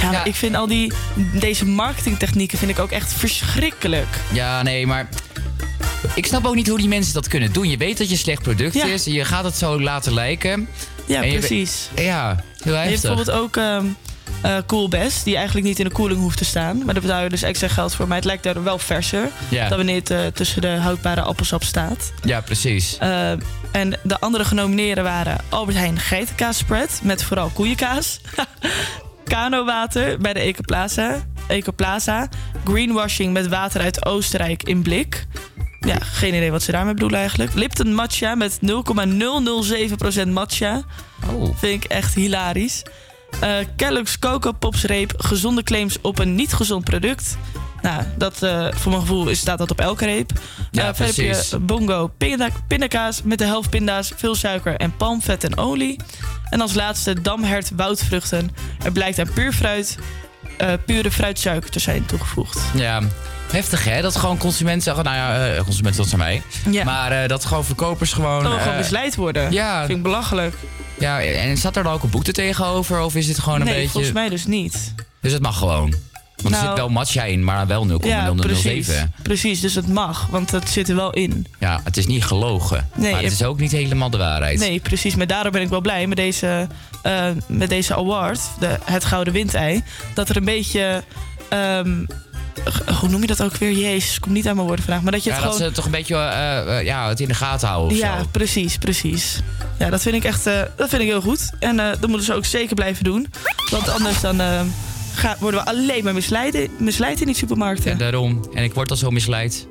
E: Ja, ik vind al die, deze marketingtechnieken vind ik ook echt verschrikkelijk.
I: Ja, nee, maar Ik snap ook niet hoe die mensen dat kunnen doen. Je weet dat je slecht product
E: Ja.
I: is. Je gaat het zo laten lijken.
E: Ja,
I: En
E: precies.
I: Ja, heel
E: Je hebt
I: heftig.
E: bijvoorbeeld ook ehm Cool Best, die eigenlijk niet in de koeling hoeft te staan. Maar daar betaal je dus extra geld voor. Maar het lijkt daardoor wel verser
I: Ja.
E: dan wanneer het eh, tussen de houdbare appelsap staat.
I: Ja, precies.
E: Eh, en de andere genomineerden waren Albert Heijn geitenkaas spread met vooral koeienkaas. Kano water bij de Ecoplaza. Ecoplaza. Greenwashing met water uit Oostenrijk in blik. Ja, geen idee wat ze daarmee bedoelen eigenlijk. Lipton matcha met 0,007% matcha.
I: Oh.
E: Vind ik echt hilarisch. Eh Kellogg's Cocoa Pops reep. Gezonde claims op een niet gezond product. Nou, dat, eh, voor mijn gevoel staat dat op elke reep.
I: Ja,
E: Eh, verder heb
I: precies.
E: je Bongo pinda, pindakaas met de helft pinda's, veel suiker en palmvet en olie. En als laatste Damhert woudvruchten. Er blijkt aan puur fruit, pure fruitsuiker te zijn toegevoegd.
I: Ja, heftig hè? Dat gewoon consumenten zeggen, nou ja, eh, consumenten, dat zijn wij.
E: Ja.
I: Maar eh, dat gewoon verkopers gewoon...
E: Oh, gewoon
I: eh,
E: misleid worden.
I: Ja.
E: Vind ik belachelijk.
I: Ja, en staat er dan ook een boete tegenover? Of is het gewoon een
E: nee,
I: beetje...
E: volgens mij dus niet.
I: Dus het mag gewoon? Want er
E: Nou-
I: zit wel matcha in, maar wel 0,007.
E: Ja, precies. Precies, dus het mag, want dat zit er wel in.
I: Ja, het is niet gelogen.
E: Nee,
I: maar het is ook niet helemaal de waarheid.
E: Nee, precies. Maar daarom ben ik wel blij met deze, met deze award, de, het Gouden Windei. Dat er een beetje. ehm, hoe noem je dat ook weer? Jezus, komt niet aan mijn woorden vandaag. Maar dat je
I: ja,
E: het
I: dat
E: gewoon.
I: ze toch een beetje eh, eh, ja, het in de gaten houden of
E: ja,
I: zo.
E: precies, precies. Ja, dat vind ik echt eh, dat vind ik heel goed. En dat moeten ze ook zeker blijven doen. Want anders dan ga- worden we alleen maar misleid, misleid in die supermarkten.
I: Ja, daarom. En ik word al zo misleid.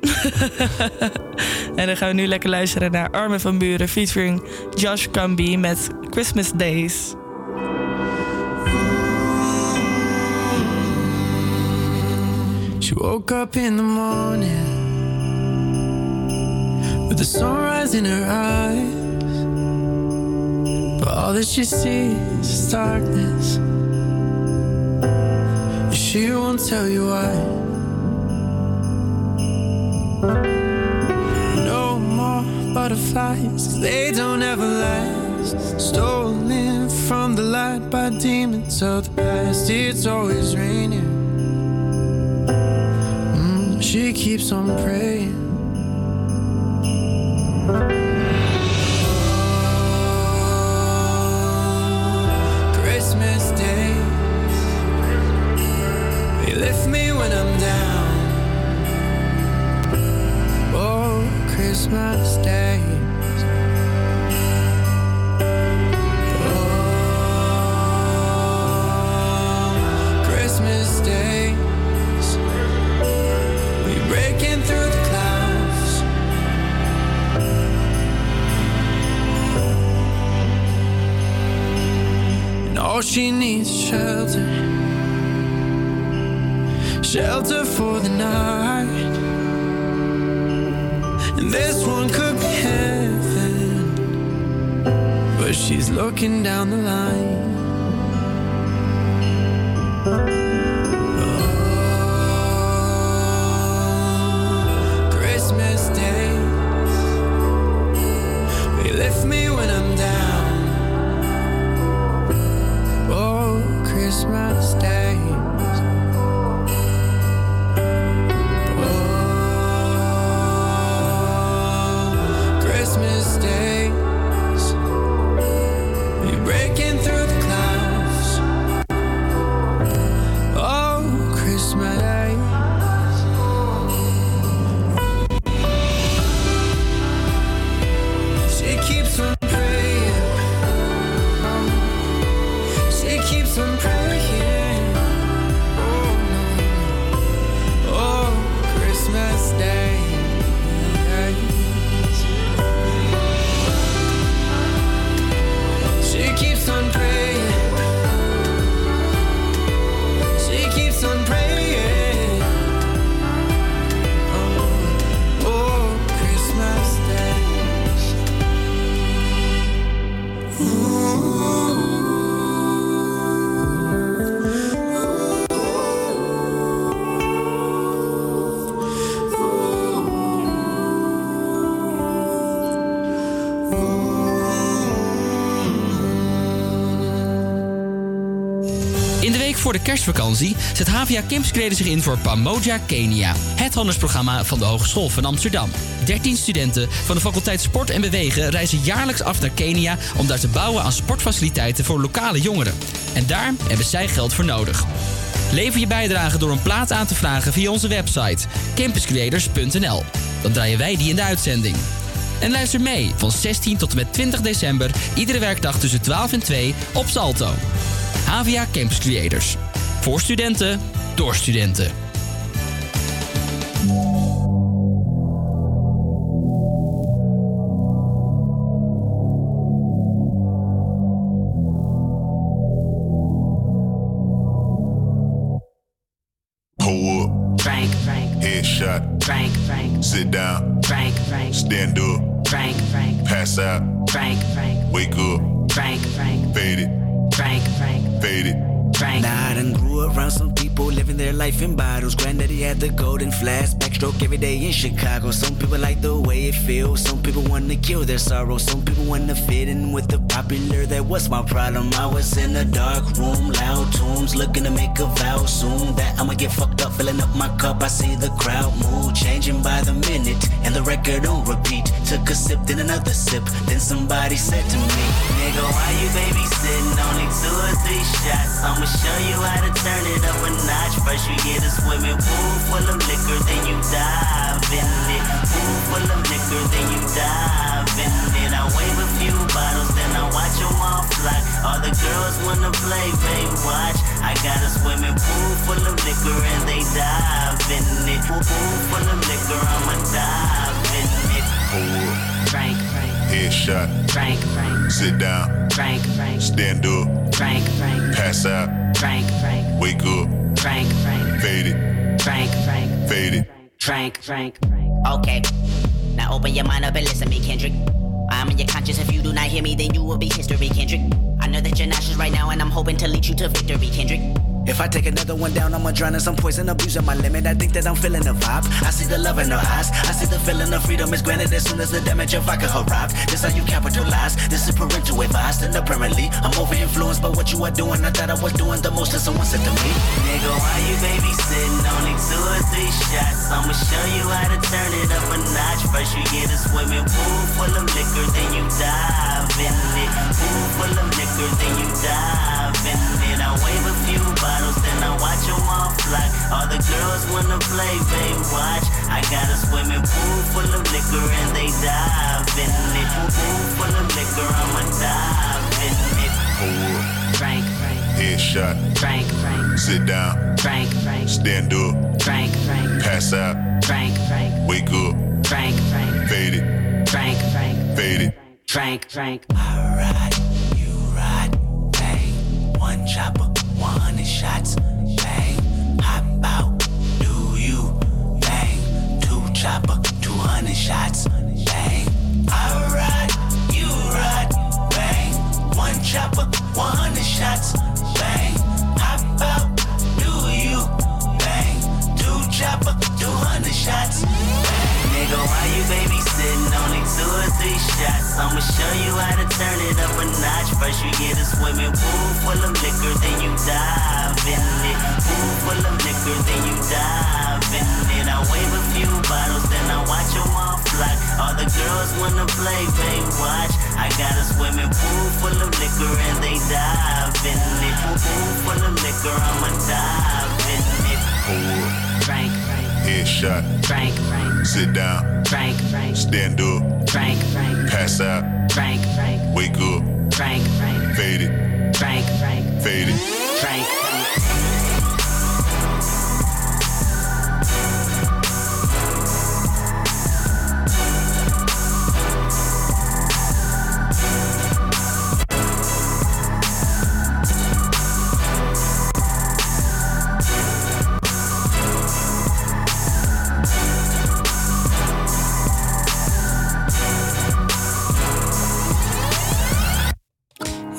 E: En dan gaan we nu lekker luisteren naar Armin van Buren featuring Josh Camby met Christmas Days.
F: She woke up in the morning with the sunrise in her eyes. But all that she sees is darkness. She won't tell you why. No more butterflies, they don't ever last. Stolen from the light by demons of the past. It's always raining. She keeps on praying. Christmas Day, they lift me when I'm down. Oh, Christmas Day. Oh, Christmas days, we breaking through the clouds. And all she needs is shelter, shelter for the night. And this one could be heaven, but she's looking down the line.
A: Voor de kerstvakantie zet HVA Campscreden zich in voor Pamoja Kenia. Het handelsprogramma van de Hogeschool van Amsterdam. 13 studenten van de faculteit Sport en Bewegen reizen jaarlijks af naar Kenia... om daar te bouwen aan sportfaciliteiten voor lokale jongeren. En daar hebben zij geld voor nodig. Lever je bijdrage door een plaat aan te vragen via onze website campuscreators.nl. Dan draaien wij die in de uitzending. En luister mee van 16 tot en met 20 december, iedere werkdag tussen 12 en 2 op Salto. HVA Campus Creators. Voor studenten, door studenten.
R: Sorrow. Some people want to fit in with the popular. That was my problem. I was in a dark room, loud tunes, looking to make a vow soon. That I'ma get fucked up, filling up my cup. I see the crowd mood changing by the minute, and the record on repeat. Took a sip, then another sip. Then somebody said to me, Nigga, why you babysitting? Only two or three shots. I'ma show you how to turn it up a notch. First you get a swimming pool full of liquor, then you dive in it. Pool full of liquor, then you dive them all the girls wanna play, babe, watch. I got a swimming pool full of liquor and they dive in it. Pool pool full of liquor, I'ma dive in it.
S: Pull up.
T: Frank, Frank,
S: Headshot.
T: Frank, Frank,
S: Sit down.
T: Frank, Frank,
S: Stand up.
T: Frank, Frank,
S: Pass out.
T: Frank, Frank,
S: Wake up.
T: Frank, Frank,
S: Fade it.
T: Frank, Frank,
S: Fade it.
T: Frank, Frank.
U: Okay. Now open your mind up and listen to me, Kendrick. I'm in your conscience. If you do not hear me, then you will be history, Kendrick. I know that you're nauseous right now, and I'm hoping to lead you to victory, Kendrick.
R: If I take another one down, I'ma drown in some poison, abusing my limit. I think that I'm feeling the vibe. I see the love in her eyes. I see the feeling of freedom is granted as soon as the damage of vodka arrived. This how you capitalize. This is parental advice, and apparently I'm over influenced by what you are doing. I thought I was doing the most, and someone said to me,
U: Nigga, why you babysitting? Only two or three shots. I'ma show you how to turn it up a notch. First you get a swimming pool full of liquor, then you dive in it. Pool full of liquor, then you All the girls wanna play, babe, watch. I got a swimming pool full of liquor and they dive in it. Pool pool full of liquor, I'ma dive in it.
S: Pull up.
T: Frank, Frank,
S: Headshot.
T: Frank, Frank,
S: Sit down.
T: Frank, Frank,
S: Stand up.
T: Frank, Frank,
S: Pass out.
T: Frank, Frank,
S: Wake up.
T: Frank, Frank,
S: Fade it.
T: Frank, Frank,
S: Fade it.
T: Frank, Frank.
R: Alright, you ride, bang. One chopper, 100 shots, bang. Hop out, do you, bang. Two chopper, 200 shots, bang. Alright, you ride, bang. One chopper, 100 shots, bang. Hop out, do you, bang. Two chopper, 200 shots,
U: Nigga, why you babysitting? Only two or three shots. I'ma show you how to turn it up a notch. First you get a swimming pool full of liquor, then you dive in it. Pool full of liquor, then you dive in it. I wave a few bottles, then I watch them all fly. All the girls wanna play, babe, watch. I got a swimming pool full of liquor and they dive in it. Pool pool full of liquor, I'ma dive in it.
T: Frank,
S: Headshot.
T: Frank, Frank,
S: Sit down.
T: Frank, Frank,
S: Stand up.
T: Frank, Frank,
S: Pass out.
T: Frank, Frank,
S: Wake up.
T: Frank, Frank,
S: Fade it.
T: Frank, Frank,
S: Fade it.
T: Frank, Frank.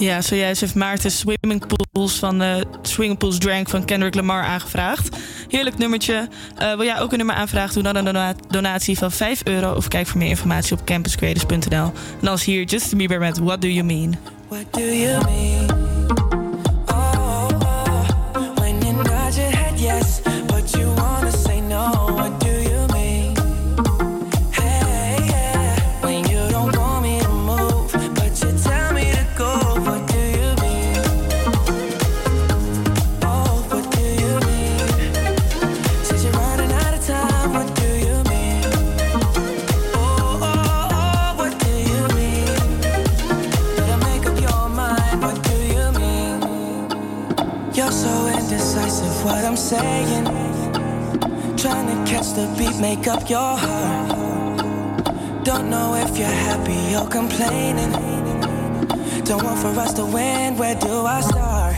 E: Ja, zojuist heeft Maarten Swimming Pools van eh Swimming Pools Drank van Kendrick Lamar aangevraagd. Heerlijk nummertje. Eh, wil jij ook een nummer aanvragen? Doe dan een dona- donatie van 5 euro of kijk voor meer informatie op campuscreators.nl. En is hier Justin Bieber met What Do You Mean?
F: What do you mean?
V: make up your heart. Don't know if you're happy or complaining. Don't want for us to win. Where do I start?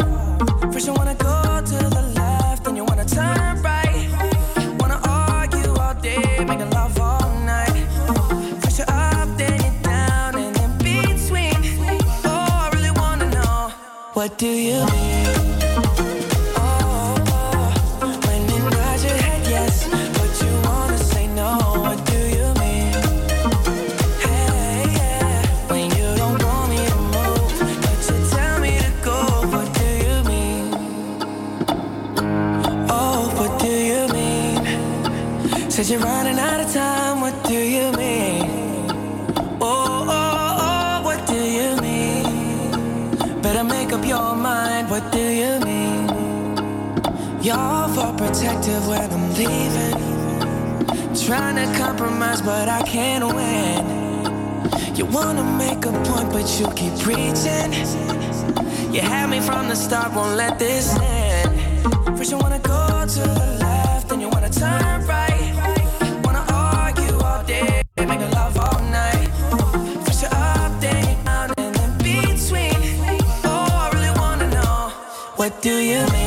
V: First, you wanna go to the left, then you wanna turn right. Wanna argue all day, making love all night. First, you're up, then you're down, and in between. Oh, I really wanna know what do you mean? you're running out of time, what do you mean? Oh, oh, oh, what do you mean? Better make up your mind, what do you mean? You're all for protective when I'm leaving. Trying to compromise, but I can't win. You wanna make a point, but you keep preaching. You had me from the start, won't let this end. First, you wanna go to the left, then you wanna turn right. do you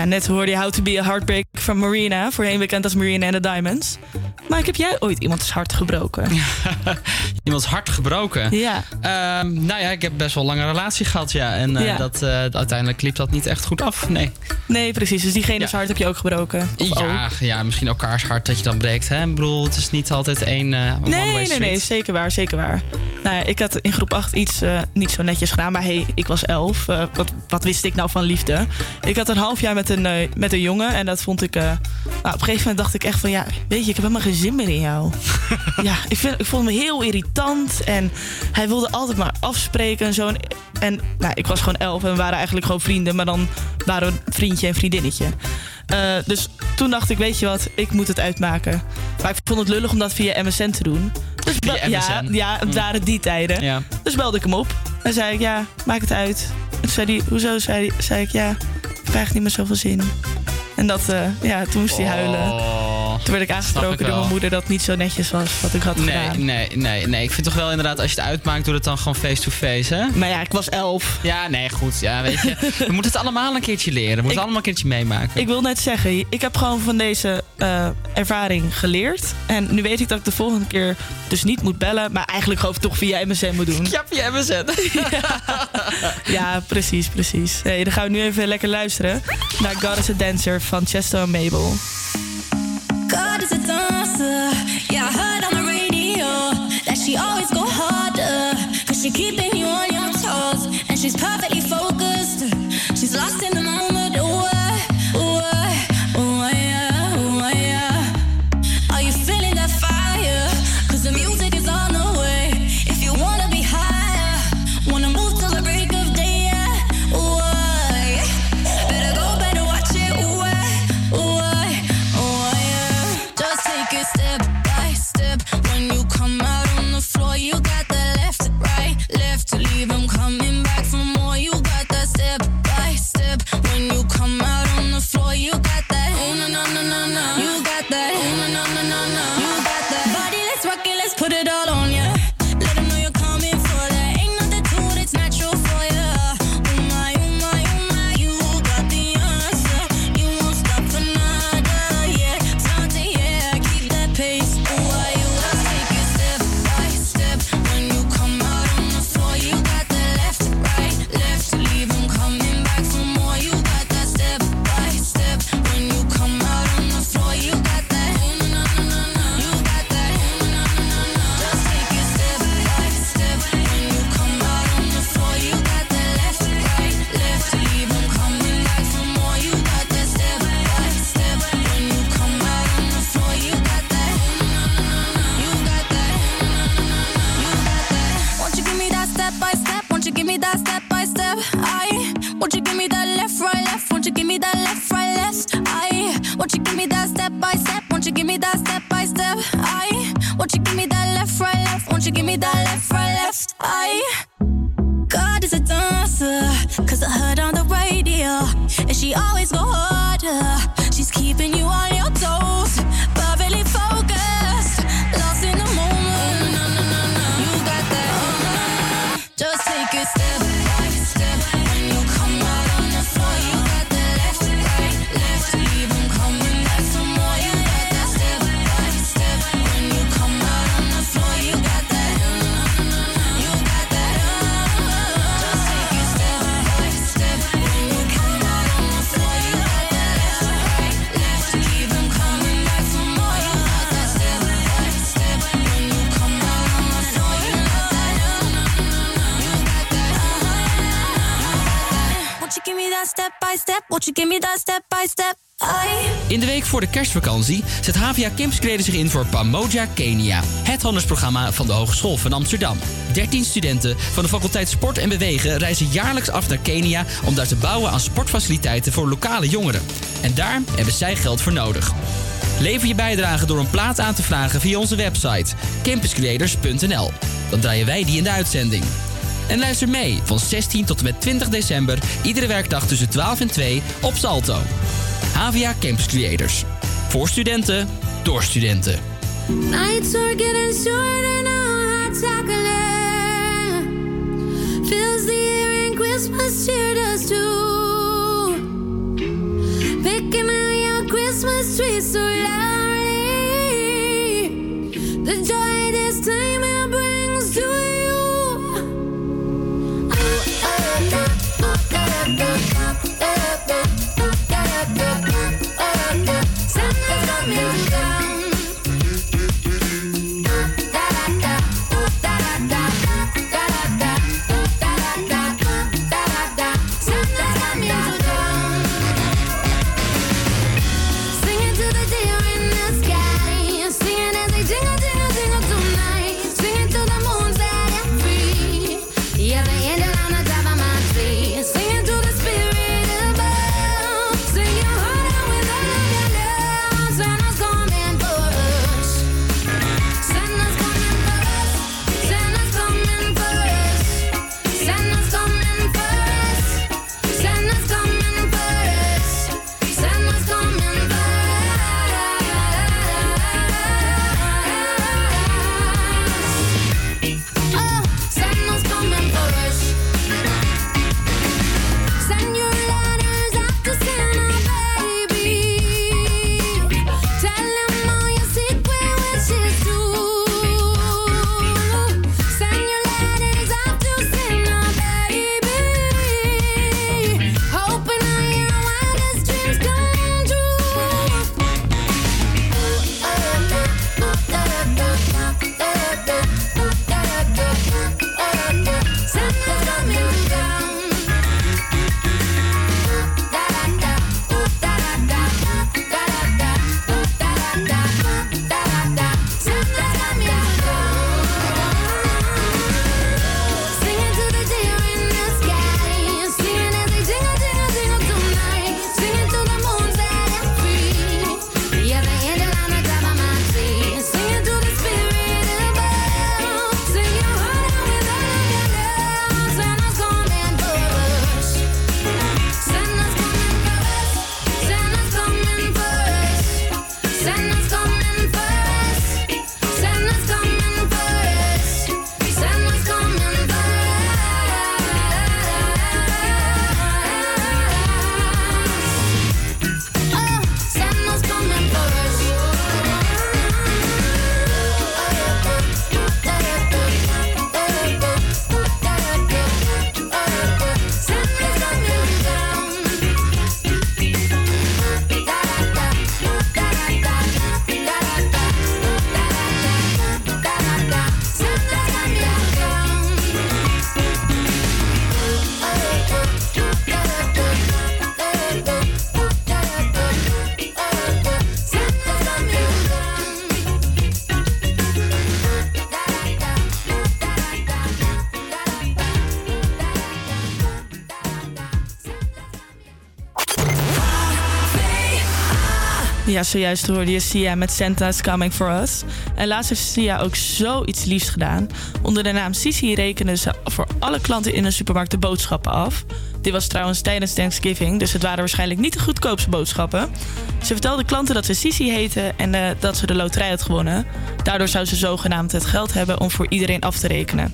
E: Ja, net hoorde je How to be a Heartbreak van Marina. Voorheen bekend als Marina and the Diamonds. Maar heb jij ooit iemands hart gebroken?
A: Iemands hart gebroken?
E: Ja.
A: Ehm, nou ja, ik heb best wel een lange relatie gehad, ja. En eh,
E: Ja.
A: dat, eh, uiteindelijk liep dat niet echt goed af, nee.
E: Nee, precies. Dus diegene's hart heb je ook gebroken? Of
A: Ja,
E: ook?
A: ja, misschien elkaars hart dat je dan breekt, hè? Ik bedoel, het is niet altijd één eh
E: Nee, nee, nee, zeker waar, zeker waar. Nou ja, ik had in groep 8 iets eh, niet zo netjes gedaan, maar hey, ik was 11. Eh, wat, wat wist ik nou van liefde? Ik had een half jaar met een, eh, met een jongen en dat vond ik. nou, op een gegeven moment dacht ik echt van ja, weet je, ik heb helemaal geen zin meer in jou. ja, ik, vind, ik vond hem heel irritant en hij wilde altijd maar afspreken en zo. En nou, ik was gewoon 11 en we waren eigenlijk gewoon vrienden, maar dan waren we vriendje en vriendinnetje. Dus toen dacht ik, weet je wat, ik moet het uitmaken. Maar ik vond het lullig om dat via MSN te doen. Dus Ja, ja, het
A: Hm.
E: waren die tijden.
A: Ja.
E: Dus belde ik hem op. En zei ik, ja, maak het uit. En toen zei hij, hoezo? Zei, hij- zei ik, ja, ik krijg niet meer zoveel zin. En dat, eh, ja, toen moest hij huilen. Toen werd ik aangesproken door mijn moeder dat het niet zo netjes was wat ik had
A: Nee,
E: gedaan.
A: nee, nee, nee. Ik vind toch wel inderdaad, als je het uitmaakt, doe het dan gewoon face-to-face, hè?
E: Maar ja, ik was elf.
A: Ja, nee, goed. Ja, weet je. We moeten het allemaal een keertje leren. We moeten het allemaal een keertje meemaken.
E: Ik wil net zeggen, ik heb gewoon van deze eh, ervaring geleerd. En nu weet ik dat ik de volgende keer dus niet moet bellen, maar eigenlijk gewoon toch via MSN moet doen.
A: Ja, via MSN.
E: Ja, precies, precies. Hey, dan gaan we nu even lekker luisteren naar God is a Dancer van Chesto en Mabel.
W: She's perfectly focused. She's lost in
A: kerstvakantie zet HVA Campscreden zich in voor Pamoja Kenia. Het handelsprogramma van de Hogeschool van Amsterdam. 13 studenten van de faculteit Sport en Bewegen reizen jaarlijks af naar Kenia... om daar te bouwen aan sportfaciliteiten voor lokale jongeren. En daar hebben zij geld voor nodig. Lever je bijdrage door een plaat aan te vragen via onze website campuscreators.nl. Dan draaien wij die in de uitzending. En luister mee van 16 tot en met 20 december, iedere werkdag tussen 12 en 2 op Salto. HVA Campus Creators. Voor studenten, door studenten.
W: Nights are getting shorter now, hot chocolate. Fills the air and Christmas cheer does too.
X: Picking out your Christmas tree so oh,
W: loud. Zojuist hoorde je Sia met Santa's Coming For Us. En laatst heeft Sia ook zoiets liefs gedaan. Onder de naam Sisi rekende ze voor alle klanten in een supermarkt de boodschappen af. Dit was trouwens tijdens Thanksgiving, dus het waren waarschijnlijk niet de goedkoopste boodschappen. Ze vertelde klanten dat ze Sisi heette en eh, dat ze de loterij had gewonnen. Daardoor zou ze zogenaamd het geld hebben om voor iedereen af te rekenen.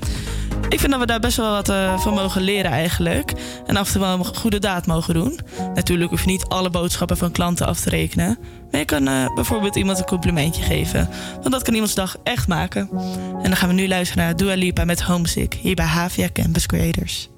W: Ik vind dat we daar best wel wat eh, van mogen leren eigenlijk. En af en toe wel een goede daad mogen doen. Natuurlijk hoef je niet alle boodschappen van klanten af te rekenen. Maar je kan eh, bijvoorbeeld iemand een complimentje geven. Want dat kan iemands dag echt maken. En dan gaan we nu luisteren naar Dua Lipa met Homesick. Hier bij Havia Campus Creators.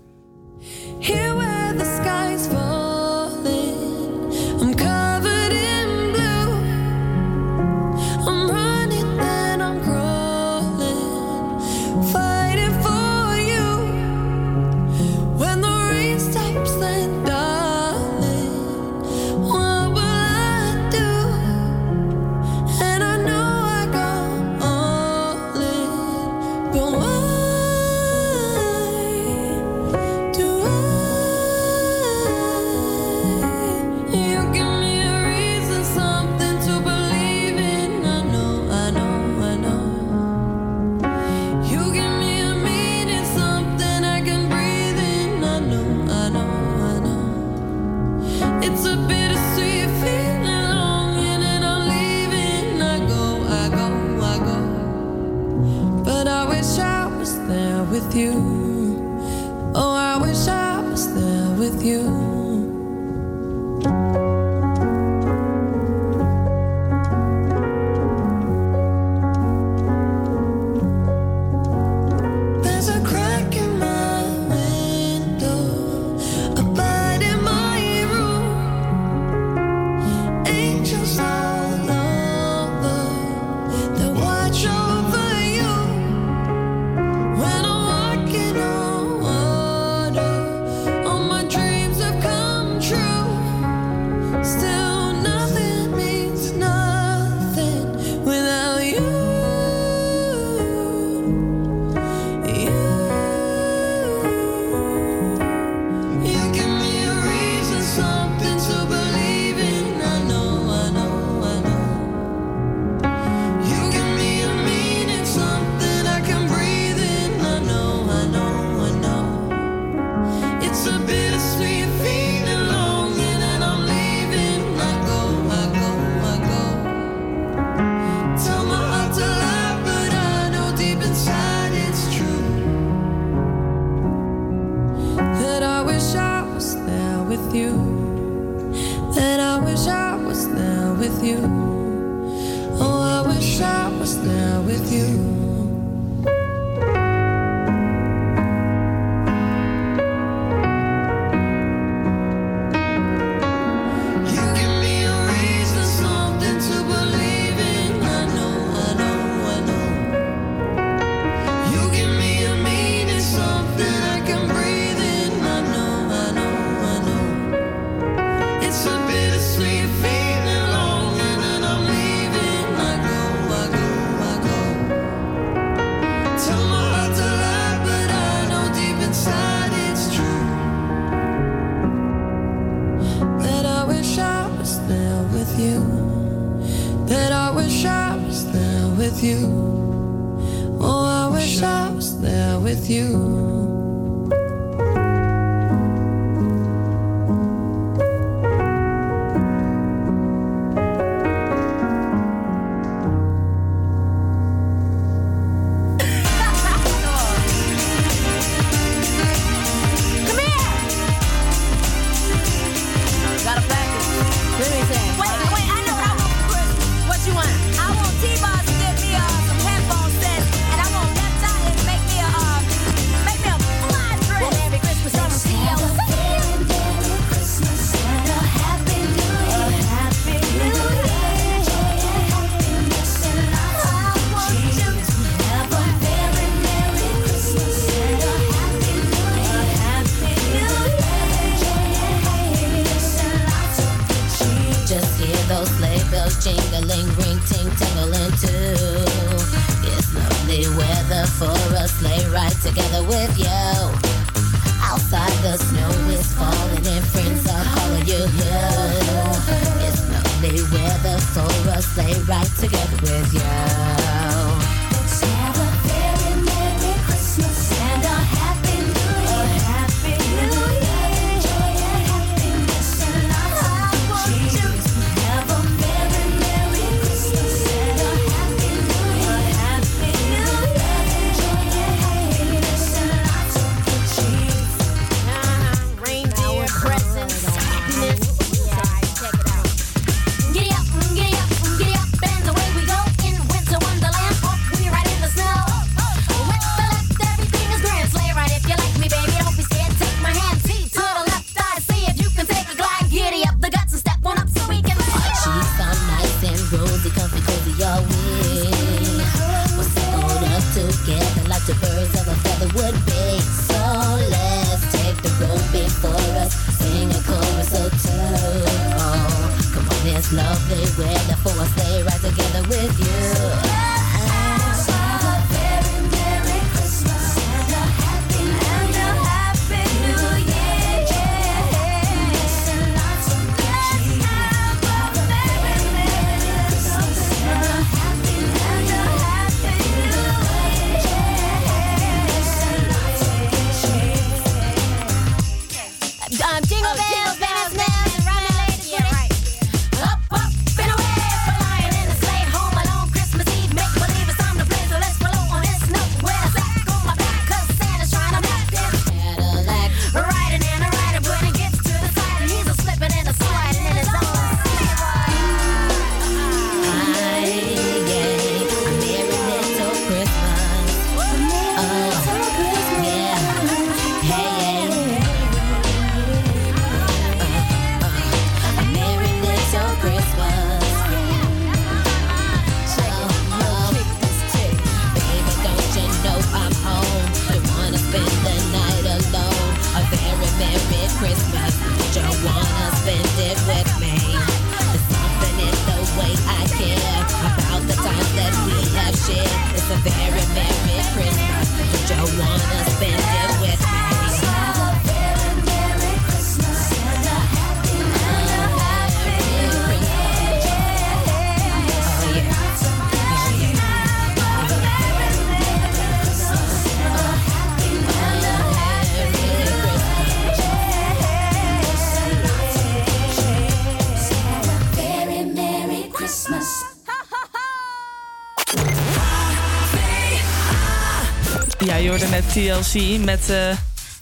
E: TLC met eh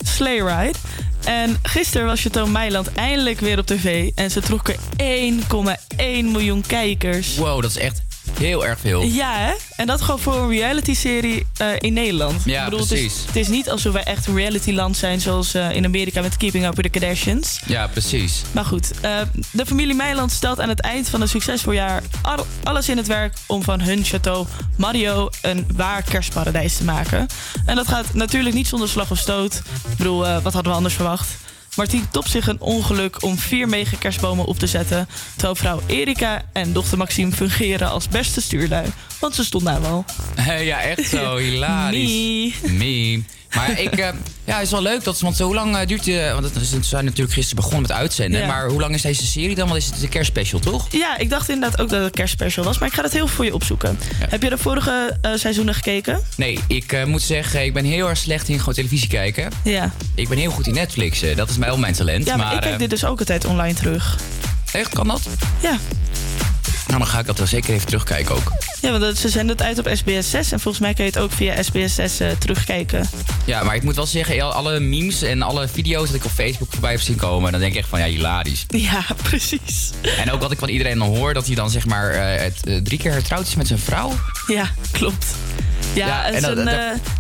E: Sleigh Ride. En gisteren was Chateau Meiland eindelijk weer op tv. En ze trokken 1,1 miljoen kijkers.
I: Wow, dat is echt heel erg veel.
E: Ja, hè? En dat gewoon voor een reality-serie eh, in Nederland.
I: Ja,
E: Ik bedoel, Het is,
I: precies.
E: het is niet alsof wij echt een reality-land zijn... zoals eh, in Amerika met Keeping Up with the Kardashians.
I: Ja, precies.
E: Maar goed, de familie Meiland stelt aan het eind van een succesvol jaar... al- alles in het werk om van hun Chateau Mario een waar kerstparadijs te maken. En dat gaat natuurlijk niet zonder slag of stoot. Ik bedoel, eh, wat hadden we anders verwacht? Martien topt zich een ongeluk om vier mega kerstbomen op te zetten... terwijl vrouw Erika en dochter Maxime fungeren als beste stuurlui. Want ze stond daar wel.
I: ja, echt zo hilarisch.
E: Me.
I: Me. Maar ik, eh, ja, het is wel leuk. Dat, want hoe lang eh, duurt je... Want het is- ze zijn natuurlijk gisteren begonnen met uitzenden.
E: Ja.
I: Maar hoe lang is deze serie dan? Want is het een kerstspecial, toch?
E: Ja, ik dacht inderdaad ook dat het kerstspecial was... maar ik ga dat heel voor je opzoeken. Heb je de vorige eh, seizoenen gekeken?
I: Nee, ik eh, moet zeggen, ik ben heel erg slecht in gewoon televisie kijken.
E: Ja.
I: Ik ben heel goed in Netflix. eh, dat is wel mijn talent.
E: Ja, maar, ik
I: eh,
E: kijk dit dus ook altijd online terug.
I: Echt, kan dat?
E: Ja.
I: Nou, dan ga ik dat wel zeker even terugkijken ook.
E: Ja, want ze zenden het uit op SBS 6 en volgens mij kan je het ook via SBS 6 eh, terugkijken.
I: Ja, maar ik moet wel zeggen, al- alle memes en alle video's dat ik op Facebook voorbij heb zien komen, dan denk ik echt van ja, hilarisch.
E: Ja, precies.
I: En ook wat ik van iedereen dan hoor, dat hij dan zeg maar eh, het, eh, drie keer getrouwd is met zijn vrouw.
E: Ja, klopt. Ja,
I: en dat- dat-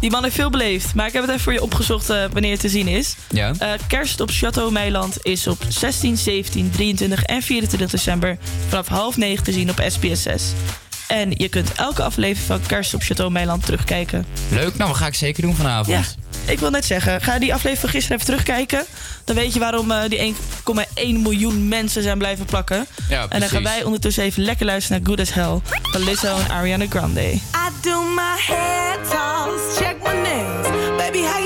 E: die man heeft veel beleefd. Maar ik heb het even voor je opgezocht wanneer het te zien is.
I: Ja.
E: Kerst op Chateau Meiland is op 16, 17, 23 en 24 december vanaf half negen te zien op SBS 6. En je kunt elke aflevering van Kerst op Chateau Meiland terugkijken.
I: Leuk, nou, dat ga ik zeker doen vanavond.
E: Ja, ik wil net zeggen, ga die aflevering van gisteren even terugkijken. Dan weet je waarom eh, die 1,1 miljoen mensen zijn blijven plakken.
I: Ja,
E: en dan gaan wij ondertussen even lekker luisteren naar Good As Hell van Lizzo en Ariana Grande.
Y: I do my hair toss, check my nails. Baby, how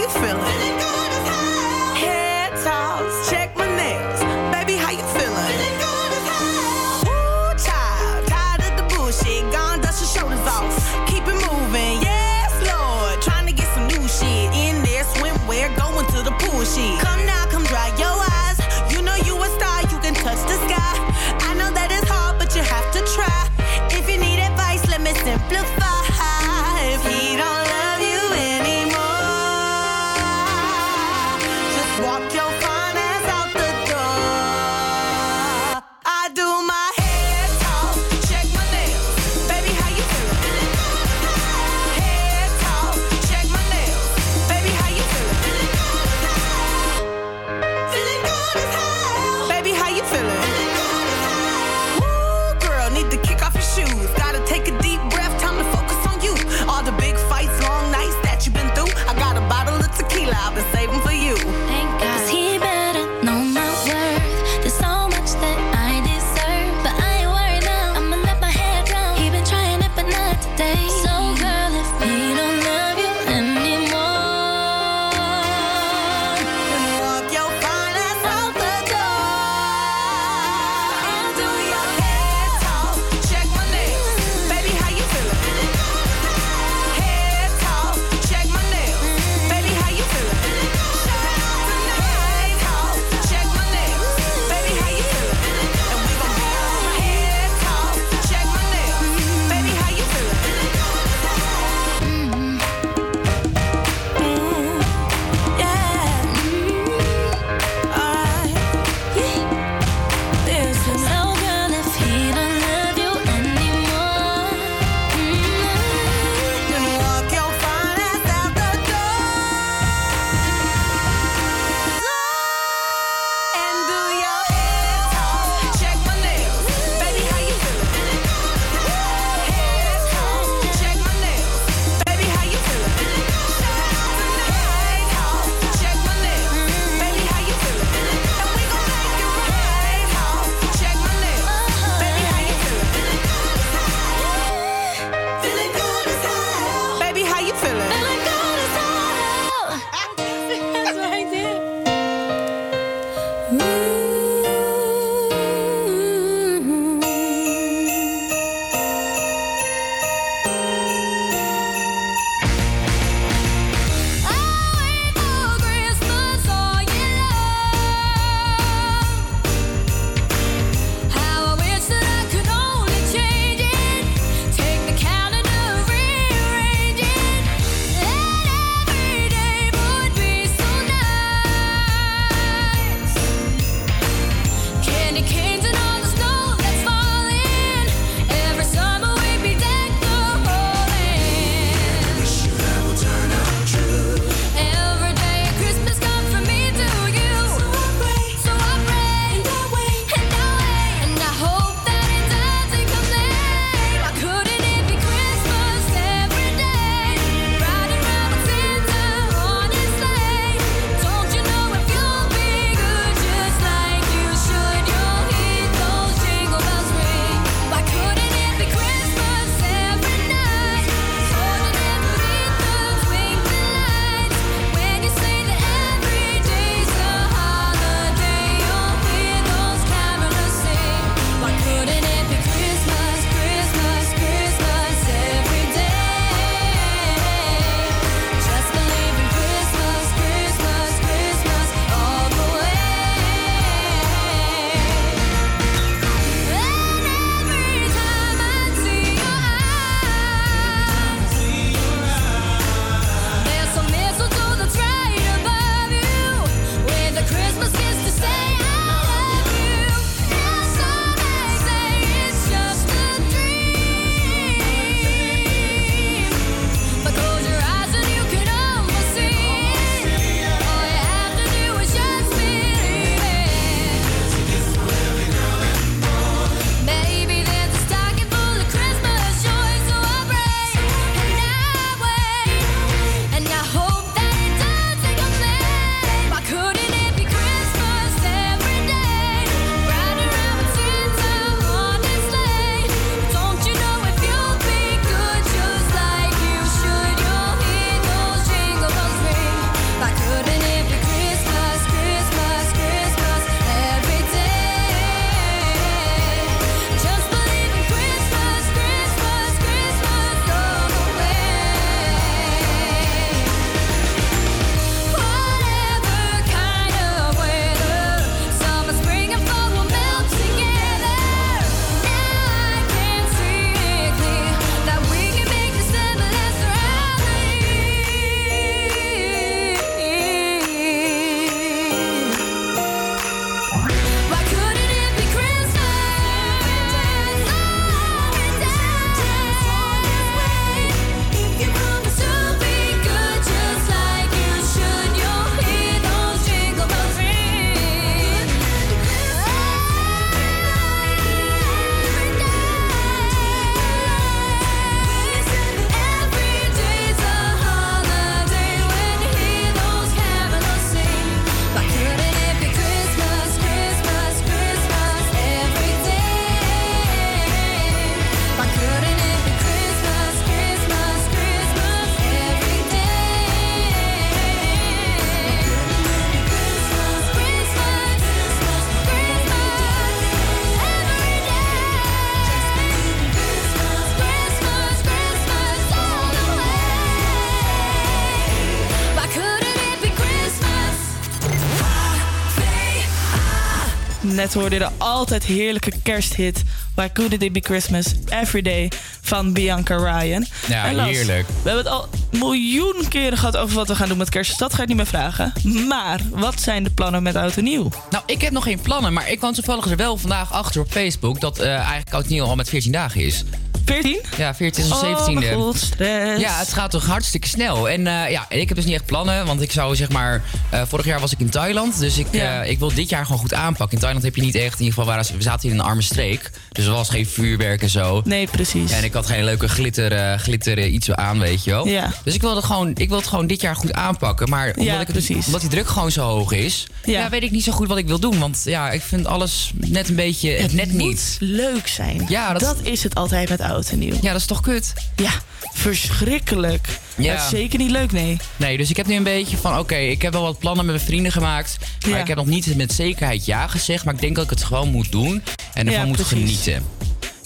E: net hoorde je de altijd heerlijke kersthit... Why Couldn't It Be Christmas Every Day van Bianca Ryan.
I: Ja,
E: En Las,
I: heerlijk.
E: We hebben het al miljoen keren gehad over wat we gaan doen met kerst. Dus dat ga ik niet meer vragen. Maar wat zijn de plannen met Oud en Nieuw?
I: Nou, ik heb nog geen plannen, maar ik kwam toevallig er wel vandaag achter op Facebook... dat eh, eigenlijk oud en nieuw al met 14 dagen is.
E: 14?
I: Ja, 14 of
E: Oh,
I: 17e.
E: mijn god, stress.
I: Ja, het gaat toch hartstikke snel. En eh, ja, en ik heb dus niet echt plannen, want ik zou zeg maar... eh, vorig jaar was ik in Thailand, dus ik,
E: Ja.
I: eh, ik wil dit jaar gewoon goed aanpakken. In Thailand heb je niet echt, in ieder geval, waren, we zaten in een arme streek. Dus er was geen vuurwerk en zo.
E: Nee, precies.
I: En ik had geen leuke glitter, glitter iets aan, weet je wel.
E: Ja.
I: Dus ik wil, het gewoon, ik wil het gewoon dit jaar goed aanpakken. Maar omdat,
E: Ja,
I: ik het-
E: precies.
I: omdat die druk gewoon zo hoog is...
E: Ja.
I: Weet ik niet zo goed wat ik wil doen. Want ja, ik vind alles net een beetje... Het, net niet.
E: leuk zijn.
I: Ja, dat,
E: Dat is het altijd met Oud en Nieuw.
I: Ja, dat is toch kut?
E: Ja, verschrikkelijk.
I: Ja.
E: Dat is zeker niet leuk, nee.
I: Nee, dus ik heb nu een beetje van... Oké, ik heb wel wat plannen met mijn vrienden gemaakt. Maar
E: Ja.
I: ik heb nog niet met zekerheid ja gezegd. Maar ik denk dat ik het gewoon moet doen. En ervan
E: Ja,
I: moet genieten.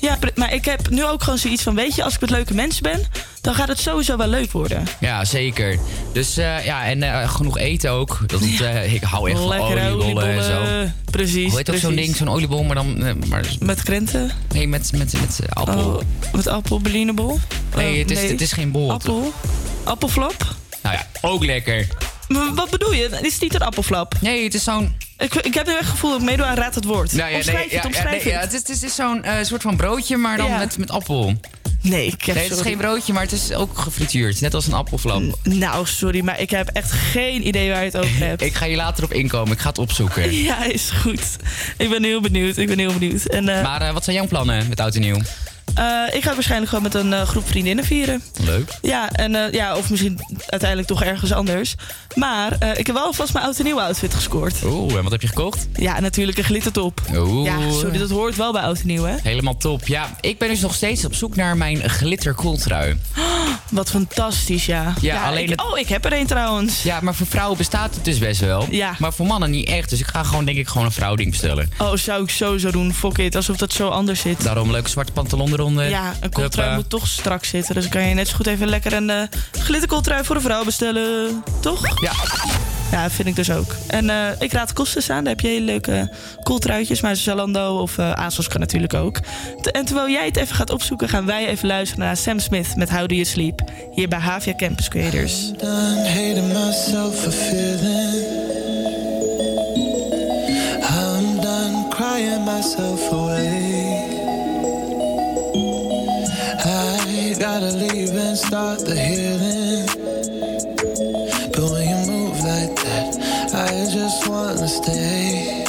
E: Ja, maar ik heb nu ook gewoon zoiets van... weet je, als ik met leuke mensen ben... dan gaat het sowieso wel leuk worden.
I: Ja, zeker. Dus eh, ja, en eh, genoeg eten ook. Dat, eh, ik hou echt van oliebollen en zo.
E: Precies,
I: Hoe heet ook zo'n ding, zo'n oliebol, maar dan... maar,
E: Met krenten?
I: nee, met, met, met appel.
E: Oh, met appel, berlinebol?
I: nee, het is, het is geen bol.
E: Appel? Appelflap?
I: Nou ja, ook lekker.
E: Wat bedoel je? Is het niet een appelflap?
I: Nee, het is zo'n...
E: Ik, ik heb nu echt het gevoel dat ik meedoe aan Raad het Woord.
I: Nou ja,
E: omschrijf
I: nee,
E: het,
I: ja,
E: omschrijf
I: nee, ja,
E: het.
I: het is, het is, het is zo'n eh, soort van broodje, maar dan met, met appel.
E: Nee, ik heb
I: Nee, het is
E: sorry.
I: geen broodje, maar het is ook gefrituurd. Net als een appelflap.
E: Nou, sorry, maar ik heb echt geen idee waar je het over hebt.
I: Ik ga hier later op inkomen. Ik ga het opzoeken.
E: Ja, is goed. Ik ben heel benieuwd. Ik ben heel benieuwd. En, eh,
I: Maar eh, wat zijn jouw plannen met oud en nieuw?
E: Eh, ik ga het waarschijnlijk gewoon met een eh, groep vriendinnen vieren.
I: Leuk.
E: Ja, en, eh, ja, of misschien uiteindelijk toch ergens anders. Maar ik heb wel alvast mijn oud en nieuw outfit gescoord.
I: Oeh, en wat heb je gekocht?
E: Ja, natuurlijk een glittertop.
I: Oeh.
E: Ja, sorry, dat hoort wel bij oud en nieuw, hè?
I: Helemaal top. Ja, ik ben dus nog steeds op zoek naar mijn glitterkooltrui.
E: Wat fantastisch, ja.
I: Ja, alleen
E: ik-
I: het-
E: Oh, ik heb er een trouwens.
I: Ja, maar voor vrouwen bestaat het dus best wel.
E: Ja.
I: Maar voor mannen niet echt. Dus ik ga gewoon denk ik gewoon een vrouwding bestellen.
E: Oh, zou ik sowieso doen. Fuck it, alsof dat zo anders zit.
I: Daarom leuke zwarte pantalon eronder.
E: Ja, een kooltrui moet toch strak zitten. Dus kan je net zo goed even lekker een eh glitterkooltrui voor een vrouw bestellen. Toch?
I: Ja.
E: Ja, vind ik dus ook. En eh, ik raad kosten aan. Daar heb je hele leuke kooltruitjes. Maar Zalando of eh ASOS kan natuurlijk ook. En terwijl jij het even gaat opzoeken... gaan wij even luisteren naar Sam Smith met How Do You Sleep. Hier bij Havia Campus Creators.
F: done hating myself for feeling. I'm done crying myself away. Gotta leave and start the healing. But when you move like that, I just wanna stay.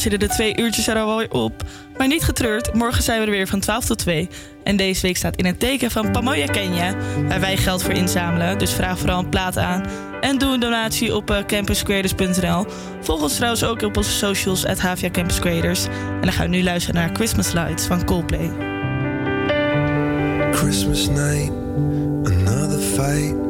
E: Zitten de twee uurtjes er alweer op. Maar niet getreurd, morgen zijn we er weer van 12 tot 2. En deze week staat in het teken van Pamoja Kenya, waar wij geld voor inzamelen. Dus vraag vooral een plaat aan. En doe een donatie op eh, campuscreators.nl. Volg ons trouwens ook op onze socials, at Havia Campus. En dan gaan we nu luisteren naar Christmas Lights van Coldplay.
F: Christmas night, another fight.